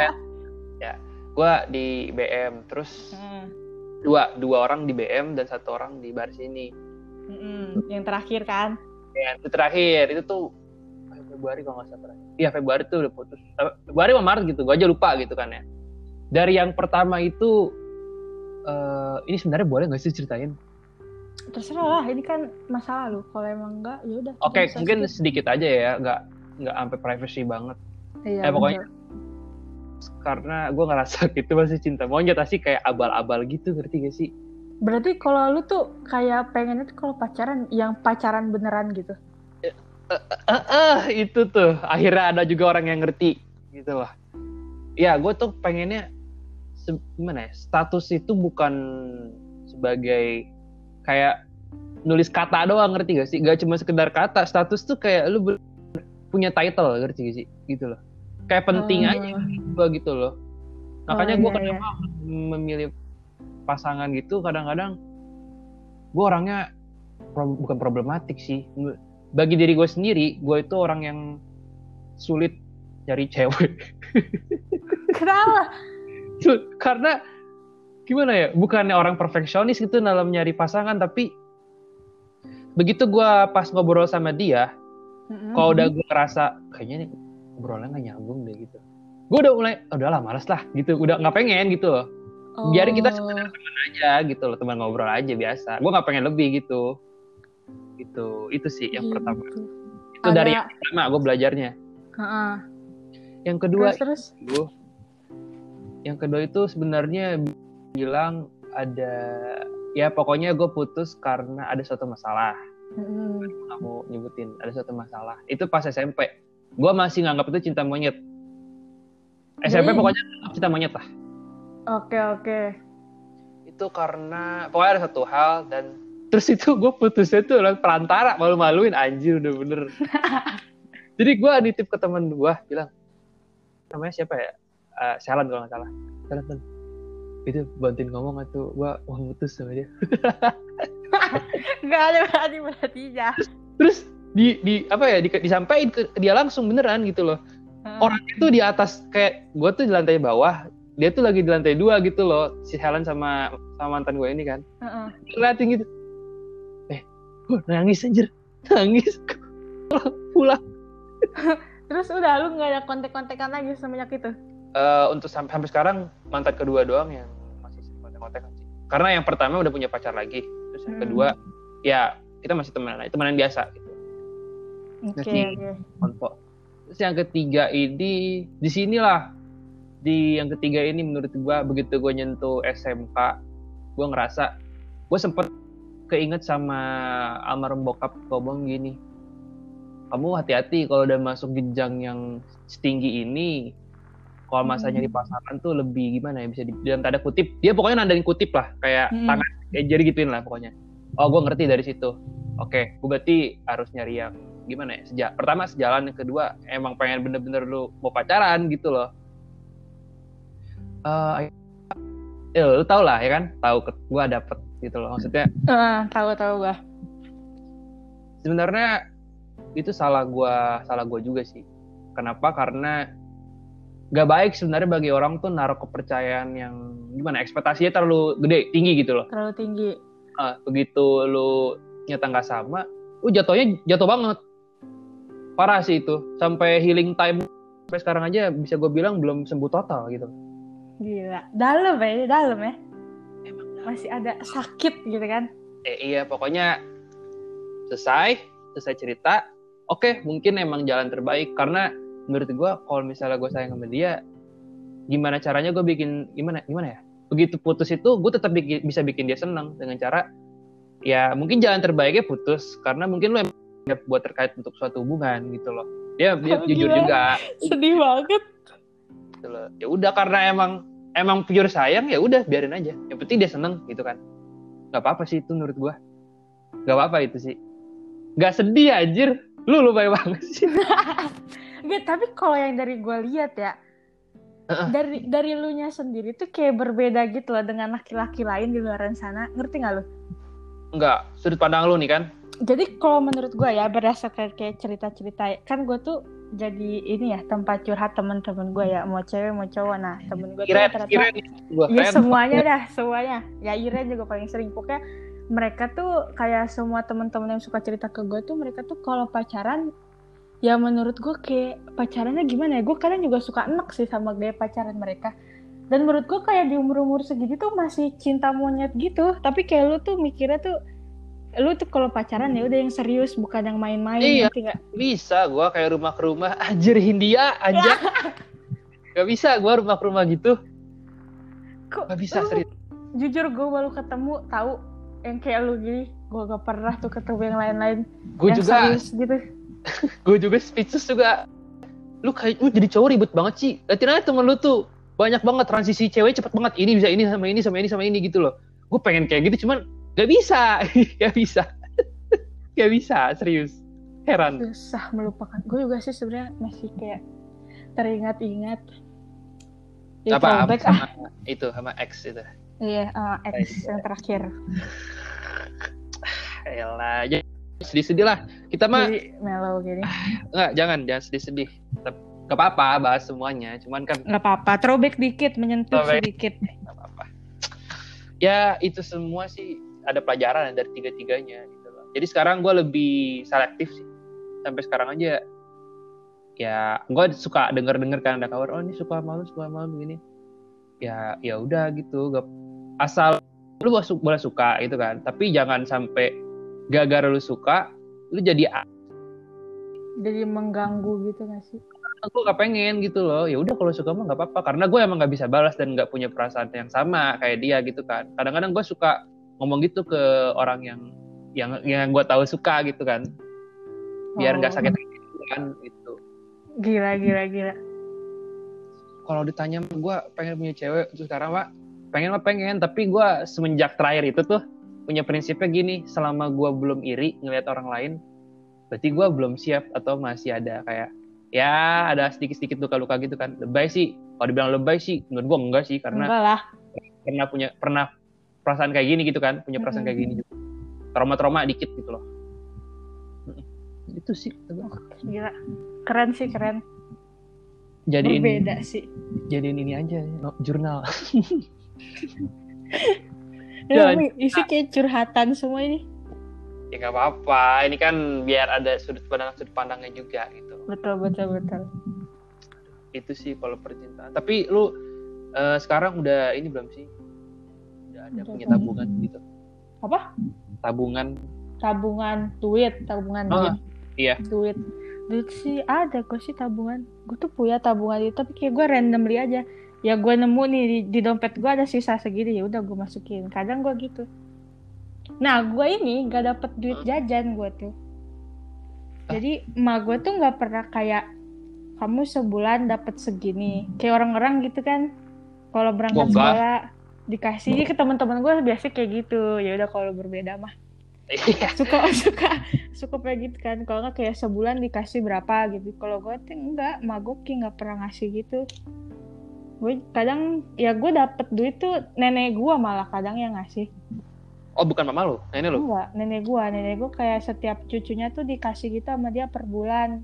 Ya gue di BM terus Hmm. dua dua orang di BM dan satu orang di bar sini. Mm-mm. yang terakhir kan? Ya, itu terakhir. Itu tuh Februari kalau nggak salah. Terakhir. iya Februari tuh udah putus. Eh, Februari sama Maret gitu gue aja lupa gitu kan ya. Dari yang pertama itu eh ini sebenarnya boleh nggak sih ceritain terserah lah ini kan masa lalu. Kalau emang enggak ya udah oke bisa mungkin skip. sedikit aja ya nggak nggak sampai privacy banget. Iya, eh, pokoknya- betul. karena gue ngerasa gitu masih cinta monyet sih kayak abal-abal gitu ngerti gak sih? Berarti kalau lu tuh kayak pengennya tuh kalau pacaran yang pacaran beneran gitu? Eh uh, uh, itu tuh. Akhirnya ada juga orang yang ngerti gitu loh ya gue tuh pengennya gimana ya status itu bukan sebagai kayak nulis kata doang ngerti gak sih? Gak cuma sekedar kata status tuh kayak lu punya title ngerti gak sih? Gitu loh. Kayak penting oh. aja gue gitu loh. Makanya oh, gue iya, kenapa iya. memilih pasangan gitu kadang-kadang gue orangnya pro, bukan problematik sih. Bagi diri gue sendiri gue itu orang yang sulit cari cewek. Kenapa? Karena gimana ya bukannya orang perfeksionis gitu dalam nyari pasangan tapi begitu gue pas ngobrol sama dia mm-hmm. kalau udah gue ngerasa kayaknya nih ngobrolnya gak nyambung deh gitu gue udah mulai oh, udahlah malas lah gitu udah nggak pengen gitu loh oh. biar kita sekedar teman aja gitu loh teman ngobrol aja biasa gue nggak pengen lebih gitu itu itu sih yang gitu. pertama itu Ada... dari yang pertama gue belajarnya uh-uh. yang kedua terus, terus? Itu, yang kedua itu sebenarnya bilang ada ya pokoknya gue putus karena ada suatu masalah. Hmm. kamu nyebutin ada suatu masalah. Itu pas SMP gue masih nganggap itu cinta monyet. SMP Jadi... pokoknya cinta monyet lah. Oke okay, oke. Okay. itu karena pokoknya ada satu hal dan terus itu gue putusnya tuh perantara malu-maluin anjir udah bener. Jadi gue nitip ke teman gue bilang namanya siapa ya? Uh, Shalan kalau nggak salah. Shalan itu bantuin ngomong atau gua mau putus sama dia. Nggak ada berarti berarti ya. Terus di di apa ya di, disampaikan ke dia langsung beneran gitu loh. Hmm. orang itu di atas kayak gua tuh di lantai bawah dia tuh lagi di lantai dua gitu loh si Helen sama sama mantan gue ini kan. Uh -uh. gitu. Eh gua nangis anjir. Nangis. Pulang. Terus udah lu nggak ada kontek-kontekan lagi semenjak itu uh, untuk sampai sampai sekarang mantan kedua doang yang masih kontak-kontak sih. Karena yang pertama udah punya pacar lagi, terus yang hmm. kedua ya kita masih temenan, temenan biasa gitu. Oke. Okay, okay. Terus yang ketiga ini di sinilah di yang ketiga ini menurut gua begitu gua nyentuh SMK, gua ngerasa gua sempet keinget sama almarhum bokap ngomong gini kamu hati-hati kalau udah masuk jenjang yang setinggi ini kalau masa nyari hmm. pasangan tuh lebih gimana ya bisa di, dalam tanda kutip dia pokoknya nandain kutip lah kayak hmm. tangan kayak jari gituin lah pokoknya. Oh gue ngerti dari situ. Oke gue berarti harus nyari yang gimana ya sejak pertama sejalan yang kedua emang pengen bener-bener lu mau pacaran gitu loh. Uh, ya lu tau lah ya kan tahu gue dapet gitu loh maksudnya uh, tahu tahu gue sebenarnya itu salah gue salah gue juga sih. Kenapa? Karena gak baik sebenarnya bagi orang tuh naruh kepercayaan yang gimana ekspektasinya terlalu gede tinggi gitu loh. Terlalu tinggi. Uh, begitu lu nyata nggak sama lu jatuhnya jatuh banget. Parah sih itu. Sampai healing time sampai sekarang aja bisa gue bilang belum sembuh total gitu. Gila. Dalam ya dalam ya. Emang masih ada sakit gitu kan. Eh, iya pokoknya selesai selesai cerita. Oke mungkin emang jalan terbaik karena menurut gue kalau misalnya gue sayang sama dia gimana caranya gue bikin gimana gimana ya? Begitu putus itu gue tetap bikin, bisa bikin dia senang dengan cara ya mungkin jalan terbaiknya putus karena mungkin lo yang buat terkait untuk suatu hubungan gitu loh. Dia dia oh, jujur gila. juga. Sedih banget. Gitu loh. Ya udah karena emang emang pure sayang ya udah biarin aja. Yang penting dia seneng gitu kan. Nggak apa apa sih itu menurut gue nggak apa apa itu sih. Nggak sedih anjir. Lu lu baik banget sih Gak, tapi kalau yang dari gue lihat ya, uh-uh. dari dari lu nya sendiri tuh kayak berbeda gitu loh dengan laki-laki lain di luar sana. Ngerti gak lu? Enggak, sudut pandang lu nih kan. Jadi kalau menurut gue ya berdasarkan kayak cerita-cerita kan gue tuh jadi ini ya tempat curhat temen-temen gue ya mau cewek mau cowok nah temen gue ternyata ya semuanya dah semuanya ya Iren juga paling sering pokoknya mereka tuh kayak semua temen-temen yang suka cerita ke gue tuh mereka tuh kalau pacaran ya menurut gue kayak pacarannya gimana ya? Gue kadang juga suka enak sih sama gaya pacaran mereka. Dan menurut gue kayak di umur umur segitu tuh masih cinta monyet gitu. Tapi kayak lu tuh mikirnya tuh lu tuh kalau pacaran ya udah yang serius bukan yang main-main iya, gak? bisa gue kayak rumah ke rumah. Anjir Hindia aja gak bisa gue rumah ke rumah gitu. Kok, gak bisa serius. jujur gue baru ketemu tahu yang kayak lu gini. Gue gak pernah tuh ketemu yang lain-lain. Gue juga. serius gitu gue juga speechless juga. Lu kayak lu jadi cowok ribet banget sih. Liatin aja temen lu tuh. Banyak banget transisi cewek cepet banget. Ini bisa ini sama ini sama ini sama ini gitu loh. Gue pengen kayak gitu cuman gak bisa. Gak bisa. Gak bisa serius. Heran. Susah melupakan. Gue juga sih sebenarnya masih kayak teringat-ingat. Ya, apa, sama ah. itu sama X itu? Iya uh, X yang terakhir. Elah, jadi sedih-sedih lah. Kita mah jadi mellow gini enggak, jangan, jangan sedih-sedih. Tetap Gak apa-apa bahas semuanya, cuman kan nggak apa-apa throwback dikit menyentuh Throwback. sedikit nggak apa-apa. Ya itu semua sih ada pelajaran dari tiga-tiganya gitu loh. Jadi sekarang gue lebih selektif sih. Sampai sekarang aja ya gue suka denger-denger kan ada kabar oh ini suka malu suka malu begini ya ya udah gitu gak, asal lu boleh suka gitu kan tapi jangan sampai gara-gara lu suka lu jadi jadi mengganggu gitu gak sih? Aku gak pengen gitu loh. Ya udah kalau suka mah nggak apa-apa. Karena gue emang nggak bisa balas dan nggak punya perasaan yang sama kayak dia gitu kan. Kadang-kadang gue suka ngomong gitu ke orang yang yang yang gue tahu suka gitu kan. Biar nggak Oh. sakit hati kan gitu. Gila gila gila. Kalau ditanya gue pengen punya cewek terus sekarang pak pengen mah pengen tapi gue semenjak terakhir itu tuh punya prinsipnya gini selama gue belum iri ngelihat orang lain berarti gue belum siap atau masih ada kayak ya ada sedikit-sedikit luka-luka gitu kan. Lebay sih. Kalau dibilang lebay sih menurut gue enggak sih karena enggak lah. pernah punya pernah perasaan kayak gini gitu kan punya perasaan kayak gini juga. Trauma-trauma dikit gitu loh. Itu sih gua. gila. Keren sih keren. Jadiin berbeda sih. jadiin ini aja no, jurnal Ya, Ya, isi kayak curhatan semua ini. Ya nggak apa-apa. Ini kan biar ada sudut pandang sudut pandangnya juga gitu. Betul betul betul. Itu sih kalau percintaan. Tapi lu eh, sekarang udah ini belum sih? Udah ada Udah punya tabungan gitu. Apa? Tabungan. Tabungan duit tabungan Oh, duit. iya. duit. Duit sih ada gue sih tabungan. Gue tuh punya tabungan itu tapi kayak gue randomly aja ya gue nemu nih di, di dompet gue ada sisa segini ya udah gue masukin. Kadang gue gitu. Nah gue ini gak dapet duit jajan gue tuh. Jadi emak gue tuh nggak pernah kayak kamu sebulan dapet segini. Kayak orang-orang gitu kan. Kalau berangkat sekolah dikasih. Ke teman-teman gue biasa kayak gitu. Ya udah kalau berbeda mah. Iya. suka suka suka kayak gitu kan. Kalau nggak kayak sebulan dikasih berapa gitu. Kalau gue tuh enggak magoki nggak pernah ngasih gitu gue kadang ya gue dapet duit tuh nenek gue malah kadang yang ngasih. Oh bukan mama nah, ini lu? Enggak nenek gue nenek gue kayak setiap cucunya tuh dikasih gitu sama dia per bulan.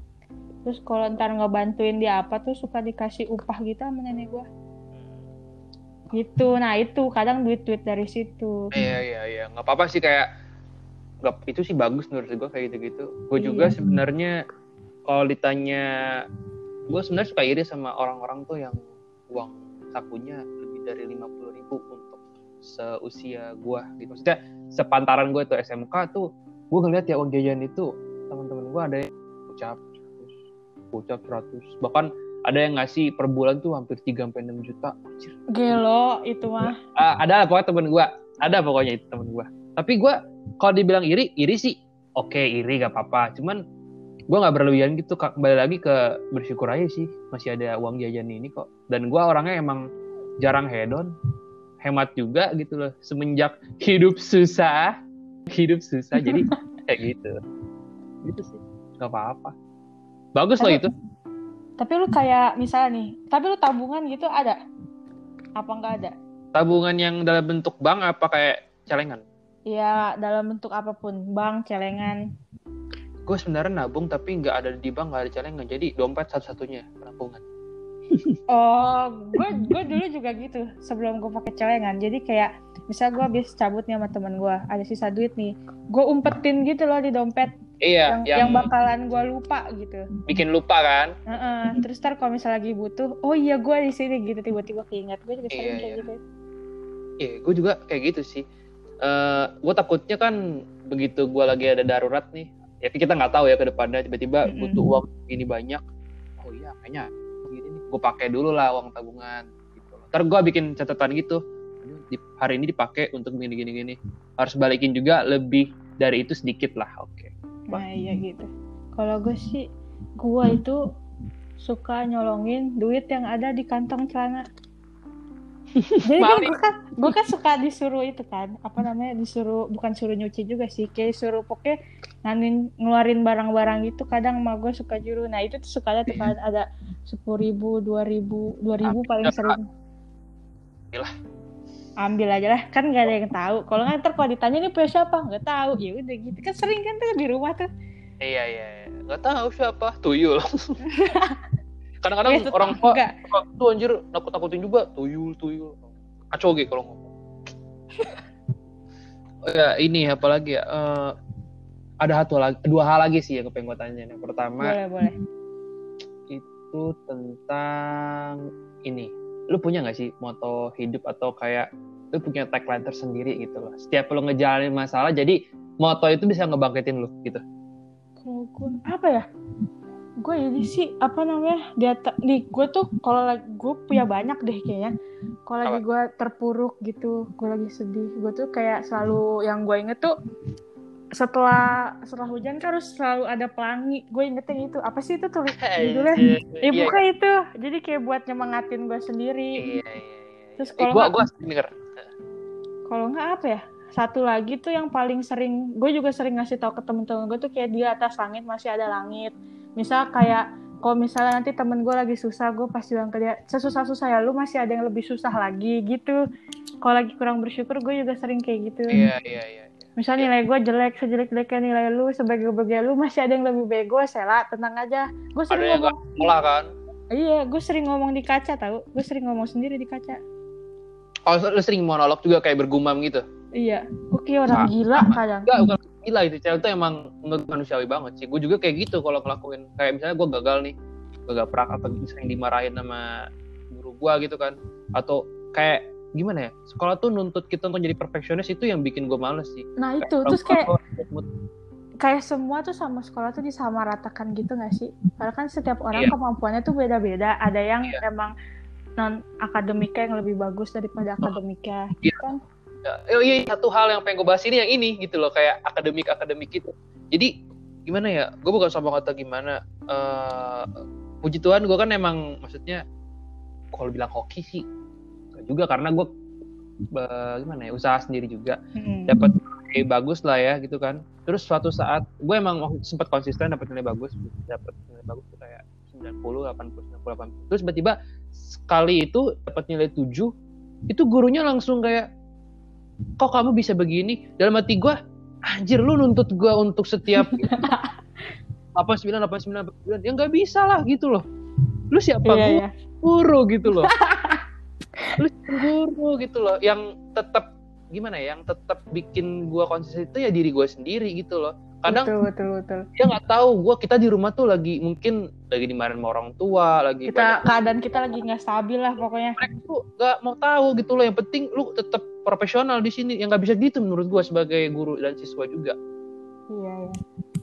Terus kalau ntar ngebantuin dia apa tuh suka dikasih upah gitu sama nenek gue gitu. Nah itu kadang duit duit dari situ. Iya iya iya. Nggak apa-apa sih kayak nggak itu sih bagus menurut gue kayak gitu-gitu. Gue juga Iya. sebenarnya kalau ditanya gue sebenarnya suka iri sama orang-orang tuh yang uang sakunya lebih dari lima puluh ribu untuk seusia gue gitu. Maksudnya sepantaran gue tuh SMK tuh gue ngeliat ya uang jajan itu teman-teman gue ada yang ucap ucap 100 bahkan ada yang ngasih per bulan tuh hampir 3 sampai 6 juta. Anjir. gelo itu mah. Ah, ada lah pokoknya temen gue ada pokoknya itu temen gue tapi gue kalau dibilang iri iri sih. Oke iri gak apa-apa. Cuman gue nggak berlebihan gitu kembali lagi ke bersyukur aja sih masih ada uang jajan ini kok. Dan gue orangnya emang jarang hedon. Hemat juga gitu loh semenjak hidup susah hidup susah jadi kayak gitu. Gitu sih gak apa-apa. Bagus loh Tapi- itu. tapi lu kayak misalnya nih tapi lu tabungan gitu ada? Apa nggak ada? Tabungan yang dalam bentuk bank apa kayak celengan? Ya dalam bentuk apa pun. Bank celengan gue sebenarnya nabung tapi nggak ada di bank nggak ada celengan jadi. Dompet satu-satunya penampungan. Oh gue gue dulu juga gitu sebelum gue pakai celengan. Jadi kayak misal gue habis cabut nih sama teman gue ada sisa duit nih gue umpetin gitu loh di dompet. Iya yang, yang bakalan gue lupa gitu. bikin lupa kan? Heeh. terus ntar kalau misalnya lagi butuh oh iya gue di sini gitu tiba-tiba keinget. Gue juga sering Iya, kayak iya. gitu. Iya gue juga kayak gitu sih. Eh gue takutnya kan begitu gue lagi ada darurat nih ya kita nggak tahu ya ke depannya. Tiba-tiba Mm-mm. butuh uang ini banyak. Oh iya kayaknya gini nih. Gue pakai dulu lah uang tabungan gitu ntar gue bikin catatan gitu. Hari ini dipakai untuk gini gini gini harus balikin juga lebih dari itu sedikit lah oke. Nah iya gitu. Kalau gue sih, gue itu suka nyolongin duit yang ada di kantong celana. Jadi kan gue kan, gue kan suka disuruh itu kan, apa namanya disuruh bukan suruh nyuci juga sih, kayak suruh pokoknya nganin ngeluarin barang-barang gitu. Kadang mah gue suka juru. Nah itu tuh suka ada tuh kan ada sepuluh ribu, dua ribu, dua ribu paling sering. Ambil lah. Ambil aja lah, kan gak ada yang tahu. Kalau nggak ntar kalau ditanya ini punya siapa, nggak tahu. Ya udah gitu kan sering kan tuh di rumah tuh. Iya iya, iya. nggak tahu siapa tuyul. Kadang-kadang Ya, orang tua tuh anjir nakut nakutin juga tuyul tuyul. Kacau gitu kalau ngomong. oh ya ini apalagi ya? Eh, ada satu lagi, dua hal lagi sih yang pengen gue tanya. Yang pertama Boleh boleh. itu tentang ini. Lu punya nggak sih moto hidup atau kayak lu punya tagline tersendiri gitu loh. Setiap lu ngejalanin masalah, jadi moto itu bisa ngebangkitin lu gitu. Kalau gue apa ya? Gue ini sih apa namanya di atas di gue tuh kalau lagi gue punya banyak deh kayaknya. Kalau lagi gue terpuruk gitu, gue lagi sedih, gue tuh kayak selalu yang gue inget tuh setelah setelah hujan kan harus selalu ada pelangi. Gue ingetnya itu apa sih itu tuh judulnya? Ya Iya, bukan itu. Jadi kayak buat nyemangatin gue sendiri. Iya, iya, iya. Terus Eh, kalau gua sering denger. kalau nggak apa ya satu lagi tuh yang paling sering gue juga sering ngasih tahu ke temen-temen gue tuh kayak di atas langit masih ada langit misal kayak kalau misalnya nanti temen gue lagi susah gue pasti bilang ke dia sesusah susah ya lu masih ada yang lebih susah lagi gitu kalau lagi kurang bersyukur gue juga sering kayak gitu Iya, iya, iya. misal nilai gue jelek sejelek-jeleknya nilai lu sebagai-bagai lu masih ada yang lebih bego sela tenang aja gue Ada sering yang ngomong sekolah kan? iya gue sering ngomong di kaca tau gue sering ngomong sendiri di kaca Oh, lu sering monolog juga kayak bergumam gitu? Iya kayak orang Sa- gila kadang Enggak, bukan gila itu. Cewek tuh emang nggak manusiawi banget sih. Gue juga kayak gitu kalau ngelakuin. Kayak misalnya gue gagal nih. Gagal prak atau sering dimarahin sama guru gue gitu kan. Atau kayak gimana ya? Sekolah tuh nuntut kita untuk jadi perfeksionis itu yang bikin gue males sih. nah itu terus kayak kayak semua tuh sama sekolah tuh disamaratakan gitu gak sih? Padahal kan setiap orang Iya. kemampuannya tuh beda-beda. Ada yang Iya. emang non akademika yang lebih bagus daripada akademika. Iya. Kan? Ya, oh iya satu hal yang pengen gue bahas ini yang ini gitu loh kayak akademik akademik gitu. Jadi gimana ya? Gue bukan sombong atau gimana. eh puji Tuhan gue kan emang maksudnya kalau bilang hoki sih juga karena gue gimana ya usaha sendiri juga Mm-mm. dapat nilai bagus lah ya gitu kan. Terus suatu saat gue emang sempat konsisten dapat nilai bagus, dapat nilai bagus tuh kayak 90, 80, 90, 80. Terus tiba-tiba sekali itu dapat nilai 7, itu gurunya langsung kayak kok kamu bisa begini? Dalam hati gue, anjir lu nuntut gue untuk setiap 89, 89, 89. Ya nggak bisa lah gitu loh. Lu siapa Iya, guru? iya. guru gitu loh. lu guru gitu loh. Yang tetap gimana ya? Yang tetap bikin gua konsisten itu ya diri gua sendiri gitu loh. Kadang Betul, betul, betul. dia nggak tahu gua kita di rumah tuh lagi mungkin lagi dimarahin sama orang tua, lagi Kita banyak keadaan kita lagi nggak stabil lah pokoknya. mereka tuh nggak mau tahu gitu loh. Yang penting lu tetap profesional di sini. Yang nggak bisa gitu menurut gua sebagai guru dan siswa juga. Iya, iya.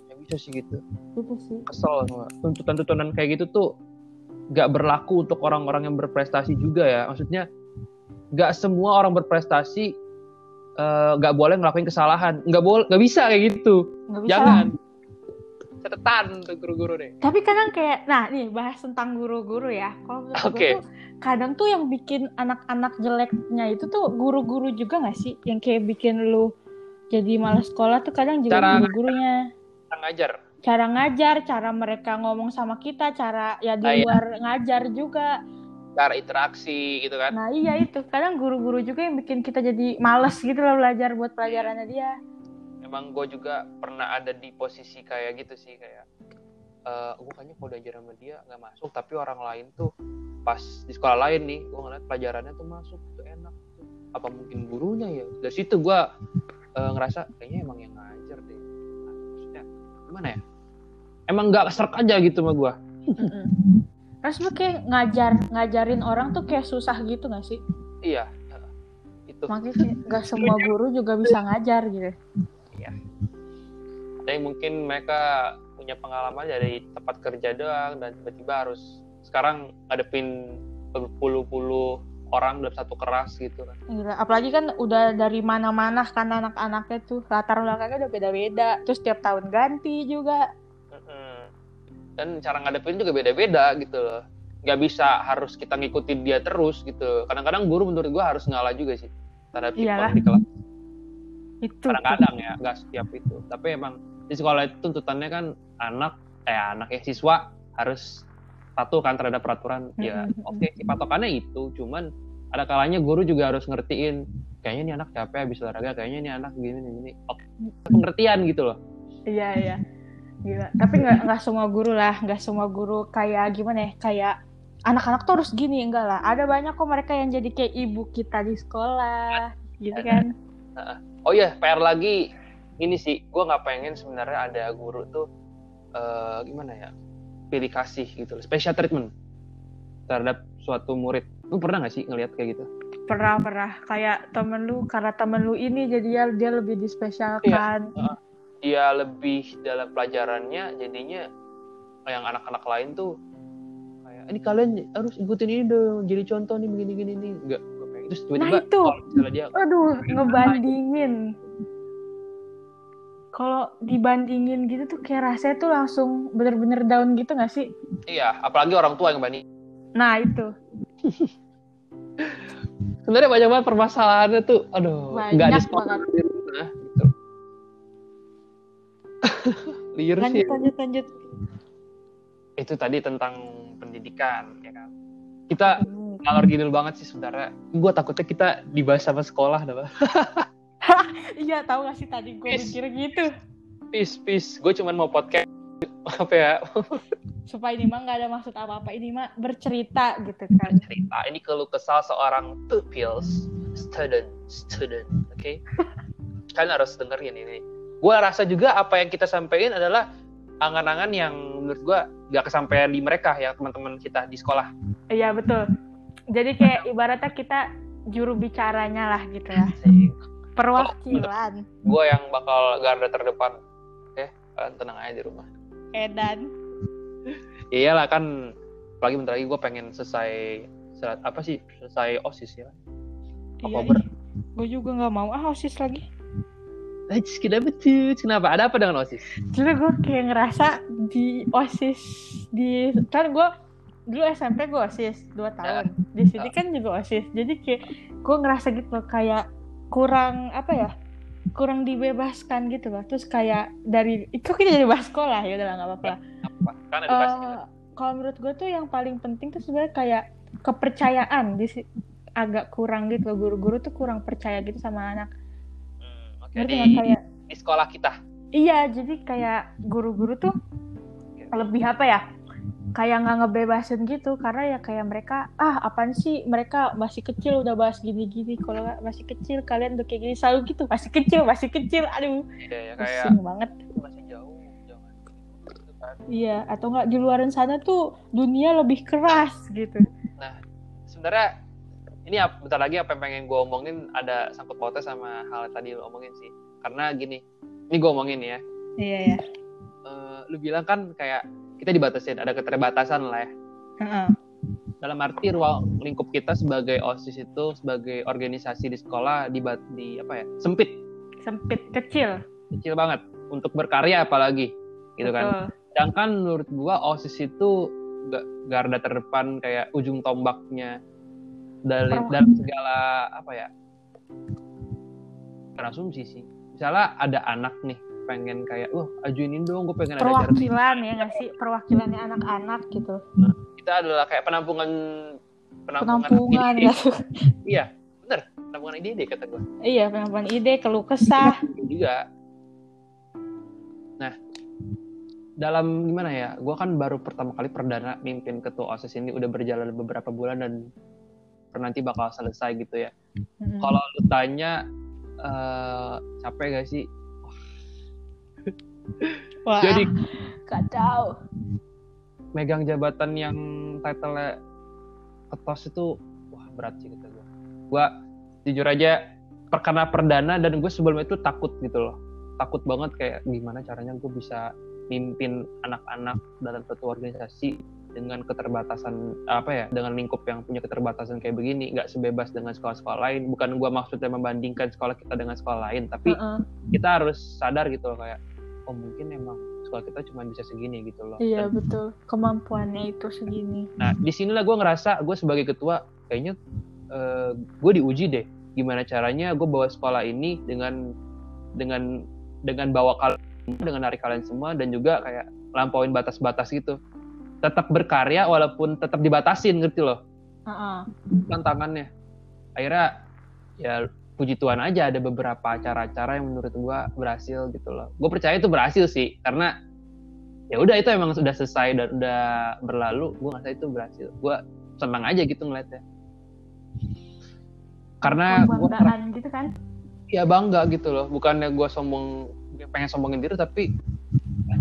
Yang bisa sih gitu. Itu sih. Kesel sama tuntutan-tuntutan kayak gitu tuh nggak berlaku untuk orang-orang yang berprestasi juga ya. Maksudnya nggak semua orang berprestasi eh, nggak boleh ngelakuin kesalahan. Nggak boleh, nggak bisa kayak gitu. Nggak bisa. Jangan. Catatan untuk guru-guru deh. Tapi kadang kayak, nah nih bahas tentang guru-guru ya. Kalau menurut tuh kadang tuh yang bikin anak-anak jeleknya itu tuh guru-guru juga gak sih? Yang kayak bikin lu jadi malas sekolah tuh kadang juga Cara- guru-gurunya. Kita ngajar. Cara ngajar, cara mereka ngomong sama kita, cara ya di Ah, iya. luar ngajar juga. Cara interaksi gitu kan. Nah iya itu, kadang guru-guru juga yang bikin kita jadi males gitu loh belajar buat pelajarannya dia. Emang gue juga pernah ada di posisi kayak gitu sih kayak eh gue kayaknya kalau diajar sama dia nggak masuk tapi orang lain tuh pas di sekolah lain nih gue ngeliat pelajarannya tuh masuk tuh enak tuh. apa mungkin gurunya ya dari situ gue eh, ngerasa kayaknya emang yang ngajar deh maksudnya gimana ya emang nggak serak aja gitu sama gue Lu kayak ngajar, ngajarin orang tuh kayak susah gitu gak sih? iya itu Makanya kayak gak semua guru juga bisa ngajar gitu. ada yang mungkin mereka punya pengalaman dari tempat kerja doang dan tiba-tiba harus sekarang ngadepin berpuluh-puluh orang dalam satu keras gitu kan Gila. Apalagi kan udah dari mana-mana kan anak-anaknya tuh latar belakangnya udah beda-beda. Terus tiap tahun ganti juga. Dan cara ngadepin juga beda-beda gitu loh. Nggak bisa harus kita ngikutin dia terus gitu. Kadang-kadang guru menurut gue harus ngalah juga sih. Terhadap Iyalah. di kelas. Itu kadang-kadang ya nggak setiap itu. Tapi emang di sekolah itu tuntutannya kan anak eh anak ya siswa harus patuh kan terhadap peraturan. Ya oke sih patokannya itu. Cuman ada kalanya guru juga harus ngertiin kayaknya ini anak capek habis olahraga kayaknya ini anak gini gini, gini. Oke, pengertian gitu loh. Iya iya. Gila. Tapi nggak nggak semua guru lah, nggak semua guru kayak gimana ya? Kayak anak-anak tuh harus gini enggak lah. Ada banyak kok mereka yang jadi kayak ibu kita di sekolah, gitu kan? oh iya PR lagi ini sih gue nggak pengen sebenarnya ada guru tuh eh, gimana ya pilih kasih gitu special treatment terhadap suatu murid lu pernah nggak sih ngelihat kayak gitu Pernah pernah kayak temen lu karena temen lu ini jadi dia, dia lebih dispesialkan. Dia lebih dalam pelajarannya jadinya yang anak-anak lain tuh kayak ini kalian harus ikutin ini dong jadi contoh nih begini gini nih enggak pengen terus tiba-tiba Nah, itu. kalau dia Aduh, ngebandingin. Kalau dibandingin gitu tuh kayak rasanya tuh langsung bener-bener down gitu gak sih? iya apalagi orang tua yang banding Nah itu. sebenarnya banyak banget permasalahannya tuh aduh Banyak nggak di liar sih. Lanjut, lanjut, lanjut. itu tadi tentang pendidikan ya kan? Kita Hmm. ngalor gidul banget sih sebenarnya gue takutnya kita dibahas sama sekolah dah Iya, tahu gak sih tadi gue mikir gitu. peace peace. Gue cuman mau podcast. Apa ya? Supaya ini mah nggak ada maksud apa-apa. Ini mah bercerita gitu kan. Cerita ini keluh kesal seorang pupils student student oke? Kalian harus dengerin ini gue rasa juga apa yang kita sampaikan adalah angan-angan yang menurut gue gak kesampaian di mereka ya teman-teman kita di sekolah. Iya betul. Jadi kayak ibaratnya kita juru bicaranya lah gitu ya. Perwakilan. Gue yang bakal garda terdepan. Oke kalian tenang aja di rumah. Edan. Ya iyalah kan apalagi bentar lagi gue pengen selesai apa sih? Selesai osis ya. Oktober. gue juga nggak mau. Ah osis lagi Ais, kenapa tuh? Kenapa? Ada apa dengan OSIS? jadi gue kayak ngerasa di osis di kan gue dulu SMP gue osis 2 tahun di sini kan juga osis jadi kayak gue ngerasa gitu loh kayak kurang apa ya kurang dibebaskan gitu loh terus kayak dari itu kita jadi bahas sekolah ya udah lah nggak apa-apa Apa? Kan. Eh, kalau menurut gue tuh yang paling penting tuh sebenarnya kayak kepercayaan di agak kurang gitu loh guru-guru tuh kurang percaya gitu sama anak Oke, ngerti di, kayak di sekolah kita. iya jadi kayak guru-guru tuh lebih apa ya kayak nggak ngebebasin gitu. Karena ya kayak mereka ah apaan sih? Mereka masih kecil udah bahas gini-gini. Kalau masih kecil kalian udah kayak gini. Selalu gitu masih kecil masih kecil. Aduh Iya ya kayak banget. masih jauh, jangan gitu kan. iya atau nggak di luaran sana tuh dunia lebih keras gitu. Sebenarnya ini bentar lagi apa yang pengen gue omongin ada sangkut pautnya sama hal yang tadi lo omongin sih. Karena gini, ini gue omongin ya. iya ya Eh, lu bilang kan kayak kita dibatasin, ada keterbatasan lah ya. Heeh. dalam arti ruang lingkup kita sebagai osis itu sebagai organisasi di sekolah di, di apa ya sempit sempit kecil kecil banget untuk berkarya apalagi gitu kan sedangkan menurut gua osis itu ga- garda terdepan kayak ujung tombaknya dari Per- segala apa ya asumsi sih. Misalnya ada anak nih pengen kayak wah ajuin ini dong gue pengen ada acara perwakilan ya nggak sih? Perwakilannya anak-anak gitu. Kita adalah kayak penampungan penampungan, penampungan ide. ya. Iya bener. Penampungan ide deh kata gue iya penampungan ide keluh kesah. Juga. Nah, dalam gimana ya? Gue kan baru pertama kali perdana mimpin ketua osis ini udah berjalan beberapa bulan dan nanti bakal selesai gitu ya. Mm-mm. Kalau lu tanya eh capek gak sih? Wah, Jadi kacau megang jabatan yang title ketos itu wah berat sih kata gue. Gue jujur aja perkara perdana dan gue sebelum itu takut gitu loh. Takut banget kayak gimana caranya gue bisa mimpin anak-anak dalam satu organisasi dengan keterbatasan apa ya dengan lingkup yang punya keterbatasan kayak begini nggak sebebas dengan sekolah-sekolah lain bukan gue maksudnya membandingkan sekolah kita dengan sekolah lain tapi Heeh. kita harus sadar gitu loh kayak oh mungkin emang sekolah kita cuma bisa segini gitu loh iya Dan- betul kemampuannya itu segini Nah, di sinilah gue ngerasa gue sebagai ketua kayaknya gue diuji deh gimana caranya gue bawa sekolah ini dengan dengan dengan bawa kalian dengan narik kalian semua dan juga kayak lampauin batas-batas gitu. Tetap berkarya walaupun tetap dibatasin ngerti loh tantangannya. Akhirnya ya puji Tuhan aja ada beberapa acara-acara yang menurut gue berhasil gitu loh. Gue percaya itu berhasil sih karena ya udah itu emang sudah selesai dan udah berlalu. Gue ngerasa itu berhasil. Gue senang aja gitu ngeliatnya. Karena gue gitu kan ya bangga gitu loh. Bukannya gue sombong pengen sombongin diri tapi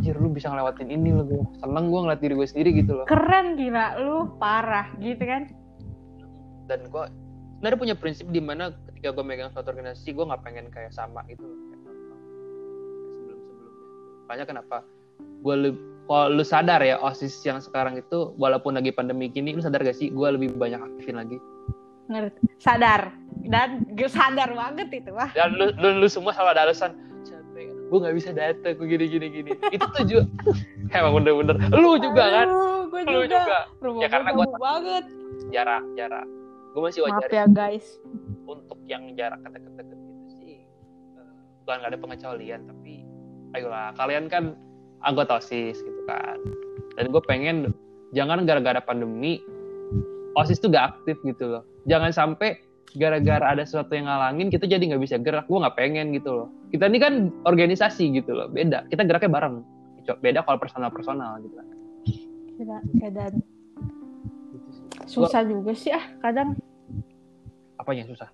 anjir lu bisa ngelewatin ini loh gue seneng gue ngeliat diri gue sendiri gitu loh. Keren gila. Lu parah gitu kan? Dan gue sebenarnya punya prinsip di mana ketika gue megang suatu organisasi gue nggak pengen kayak sama gitu kayak sebelum sebelumnya makanya kenapa gue lebih kalau lu sadar ya osis yang sekarang itu walaupun lagi pandemi gini lu sadar gak sih gue lebih banyak aktifin lagi? Ngerti. Sadar. Dan gue sadar banget itu wah. Dan lu lu, lu semua selalu ada alasan gue nggak bisa datang gue gini gini gini. Itu tuh juga emang bener-bener. Lu juga kan? gue lu juga, juga. Rumah Ya, gue karena jauh banget. Jarak jarak gue masih maaf wajar ya guys. untuk yang jarak deket-deket gitu sih. Eh, bukan nggak ada pengecualian tapi ayolah kalian kan anggota osis gitu kan. Dan gue pengen jangan gara-gara pandemi osis tuh gak aktif gitu loh. Jangan sampai gara-gara ada sesuatu yang ngalangin kita jadi nggak bisa gerak. Gue nggak pengen gitu loh. Kita ini kan organisasi gitu loh. Beda. Kita geraknya bareng. Beda kalau personal personal gitu kan. Keadaan Gitu susah juga sih ah kadang. Apa yang susah?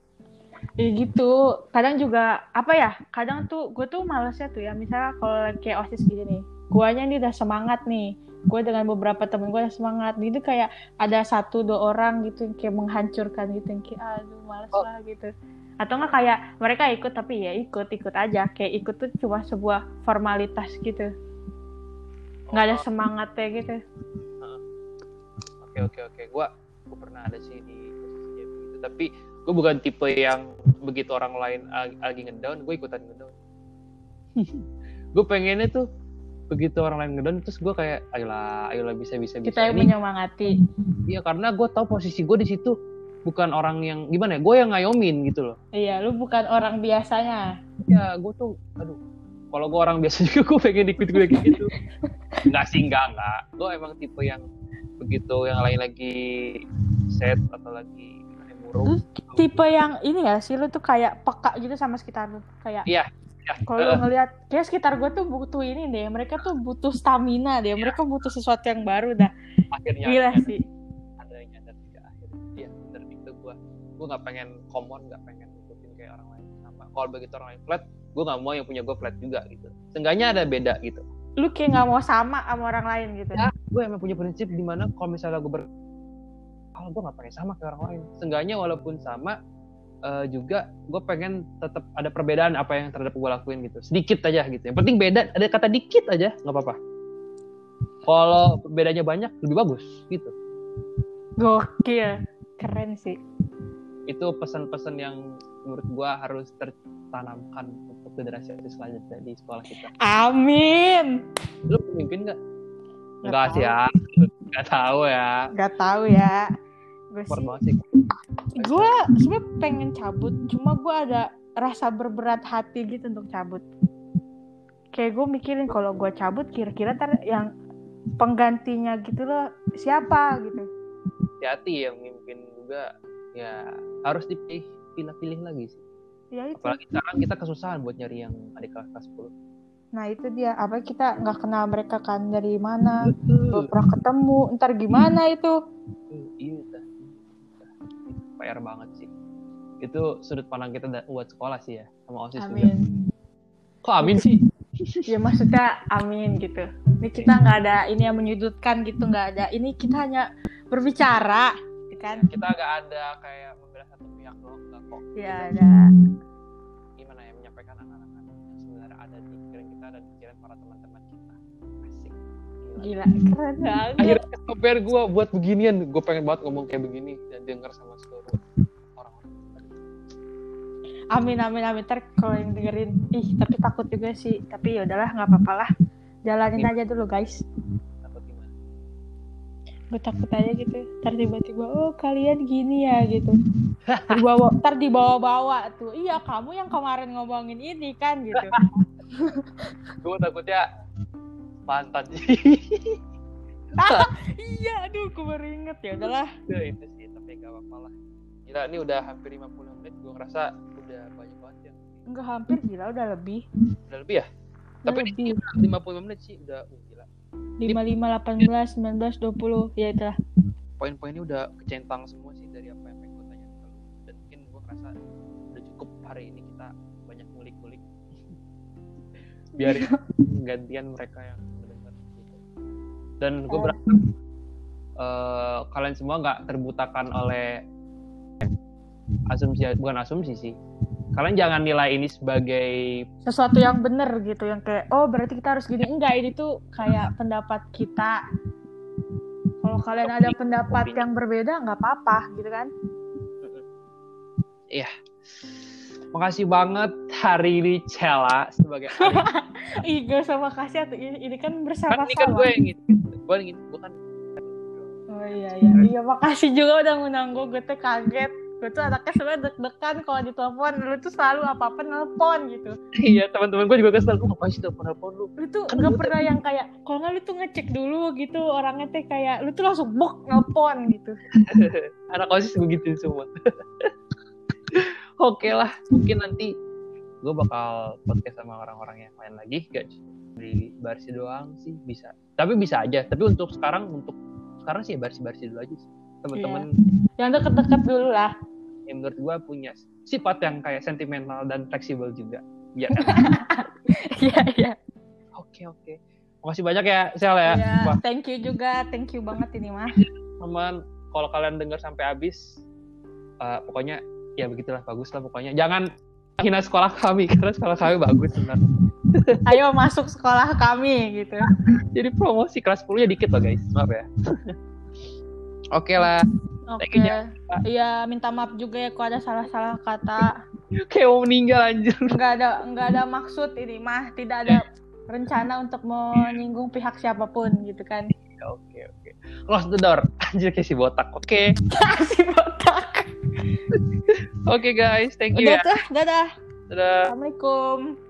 Ya gitu. Kadang juga apa ya kadang tuh gue tuh malesnya tuh ya. Misalnya kalau lagi kayak osis gini nih. Guanya nih udah semangat nih gue dengan beberapa temen gue udah semangat. Gitu kayak ada satu dua orang gitu yang kayak menghancurkan gitu yang kayak aduh males Oh. lah gitu. Atau enggak kayak mereka ikut tapi ya ikut ikut aja. Kayak ikut tuh cuma sebuah formalitas gitu. Nggak ada Oh, semangatnya gitu. Oke oke oke. Gue gue pernah ada sih di posisi begitu. Tapi gue bukan tipe yang begitu orang lain ag- lagi ngedown. Gue ikutan ngedown. Gue pengennya tuh begitu orang lain ngedown terus gue kayak ayolah ayolah bisa bisa bisa. kita yang menyemangati. Iya karena gue tahu posisi gue di situ bukan orang yang gimana ya gue yang ngayomin gitu loh. Iya lu bukan orang biasanya. Ya gue tuh aduh kalau gue orang biasa juga gue pengen ikut gue kayak gitu. Enggak sih enggak enggak. Gue emang tipe yang begitu yang lain lagi set atau lagi murung tipe yang ini ya sih? Lu tuh kayak peka gitu sama sekitar lu? Kayak Iya, ya, kalau lu ngelihat kayak sekitar gue tuh butuh ini deh mereka tuh butuh stamina deh mereka butuh sesuatu yang baru dah. Akhirnya gila ada, sih. Ada yang nyadar juga akhirnya. Iya bener itu gue gue nggak pengen common nggak pengen ngikutin kayak orang lain sama. Kalau begitu orang lain flat gue nggak mau yang punya gue flat juga gitu. Seenggaknya ada beda gitu. Lu kayak nggak mau sama sama orang lain gitu. Ya. gue emang punya prinsip di mana kalau misalnya gue ber kalau gue nggak pengen sama kayak orang lain. Seenggaknya walaupun sama eh, juga gue pengen tetap ada perbedaan apa yang terhadap gue lakuin gitu. Sedikit aja gitu. Yang penting beda ada kata dikit aja nggak apa-apa. Kalau perbedaannya banyak lebih bagus gitu. Gokil. Keren sih. Itu pesan-pesan yang menurut gue harus tertanamkan untuk generasi selanjutnya di sekolah kita. Amin. Lu pemimpin nggak? Nggak Enggak sih ya. Nggak tahu ya. Nggak tahu ya. Gue sih gue sebenarnya pengen cabut cuma gue ada rasa berberat hati gitu untuk cabut. Kayak gue mikirin kalau gue cabut kira-kira ntar yang penggantinya gitu loh siapa gitu. Hati-hati yang mimpin juga. Ya harus dipilih pilih-pilih lagi sih. Ya itu. Apalagi sekarang kita kesusahan buat nyari yang adik kelas kelas 10 nah itu dia. Apa kita nggak kenal mereka kan dari mana? Betul. Pernah ketemu. Ntar gimana itu? Iya PR banget sih. Itu sudut pandang kita buat sekolah sih ya sama osis juga. Amin. Kok amin sih? Ya maksudnya amin gitu. Ini kita nggak ada ini yang menyudutkan gitu nggak ada. Ini kita hanya berbicara gitu kan? Kita gak ada kayak membela satu pihak loh enggak kok. Ya Kita ada. gimana ya menyampaikan anak-anak yang sebenarnya ada di pikiran kita dan pikiran para teman-teman kita. Asik. Gila keren banget. Akhirnya kesampean gue buat beginian. Gue pengen banget ngomong kayak begini dan denger sama orang-orang amin amin amin. Ntar kalau yang dengerin ih tapi takut juga sih. Tapi ya udahlah nggak apa-apa lah. Jalanin aja dulu guys. Takut gimana? Gue takut aja gitu. Ntar tiba-tiba oh kalian gini ya gitu. Dibawa ntar dibawa-bawa tuh. Iya kamu yang kemarin ngomongin ini kan gitu. Gue takutnya pantat iya aduh gue baru inget. Ya udahlah. Itu sih tapi gak apa-apa lah gila ini udah hampir 50 menit gue ngerasa udah banyak banget ya. Enggak hampir gila udah lebih. Udah lebih ya? Udah tapi lebih. ini 55 menit sih udah uh, gila. lima lima delapan belas sembilan belas dua puluh ya itulah. Poin-poinnya udah kecentang semua sih dari apa yang pengen gue tanya ke lu. Dan mungkin gue ngerasa udah cukup hari ini kita banyak ngulik-ngulik. Biar gantian mereka yang mendengar gitu. Dan gue Oh. berharap eh, kalian semua nggak terbutakan oleh asumsi bukan asumsi sih. Kalian jangan nilai ini sebagai sesuatu yang bener gitu yang kayak oh berarti kita harus gini. Enggak ini tuh kayak pendapat kita. Kalau kalian ada pendapat Opini. yang berbeda nggak apa-apa gitu kan? Makasih banget hari ini Cella sebagai ahli Ih, gak usah makasih atuh. ini, ini kan kan ini kan bersama-sama. gue yang gitu gue yang gitu gue kan oh iya iya. Iya makasih juga udah ngundang gue gue tuh kaget. Gue tuh anaknya sebenarnya deg-degan kalau ditelepon. Lu tuh selalu apa apa nelpon gitu. Iya teman-teman gue juga kesel. Lu ngapain sih telepon telepon lu? Lu tuh Kan gua pernah yang kayak kalau nggak lu tuh ngecek dulu gitu. Orangnya tuh kayak lu tuh langsung bok nelpon gitu. Anak osis gue gituin semua. Oke lah mungkin nanti gue bakal podcast sama orang-orang yang lain lagi gak cuma di barsi doang sih bisa. Tapi bisa aja. Tapi untuk sekarang untuk sekarang sih barsi barsi dulu aja sih. Teman-teman yang deket-deket dulu lah. Yang menurut gue punya sifat yang kayak sentimental dan fleksibel juga. Ya kan iya iya. Oke oke. Makasih banyak ya Sel ya. Iya, Wah, thank you juga. Thank you banget ini mah teman kalau kalian dengar sampai habis eh, pokoknya ya begitulah bagus lah pokoknya. Jangan hina sekolah kami karena sekolah kami bagus sebenarnya ayo masuk sekolah kami gitu. Jadi promosi kelas 10 nya dikit loh guys. Maaf ya. Oke lah. Oke. Iya minta maaf juga ya kalau ada salah-salah kata. Kayak mau meninggal anjir. Nggak ada nggak ada maksud ini mah. Tidak ada rencana untuk menyinggung pihak siapa pun gitu kan. Oke oke. Close the door. Anjir kayak si botak. Oke. Si botak. Oke guys. Thank you udah ya. tuh dadah. Dadah. Assalamualaikum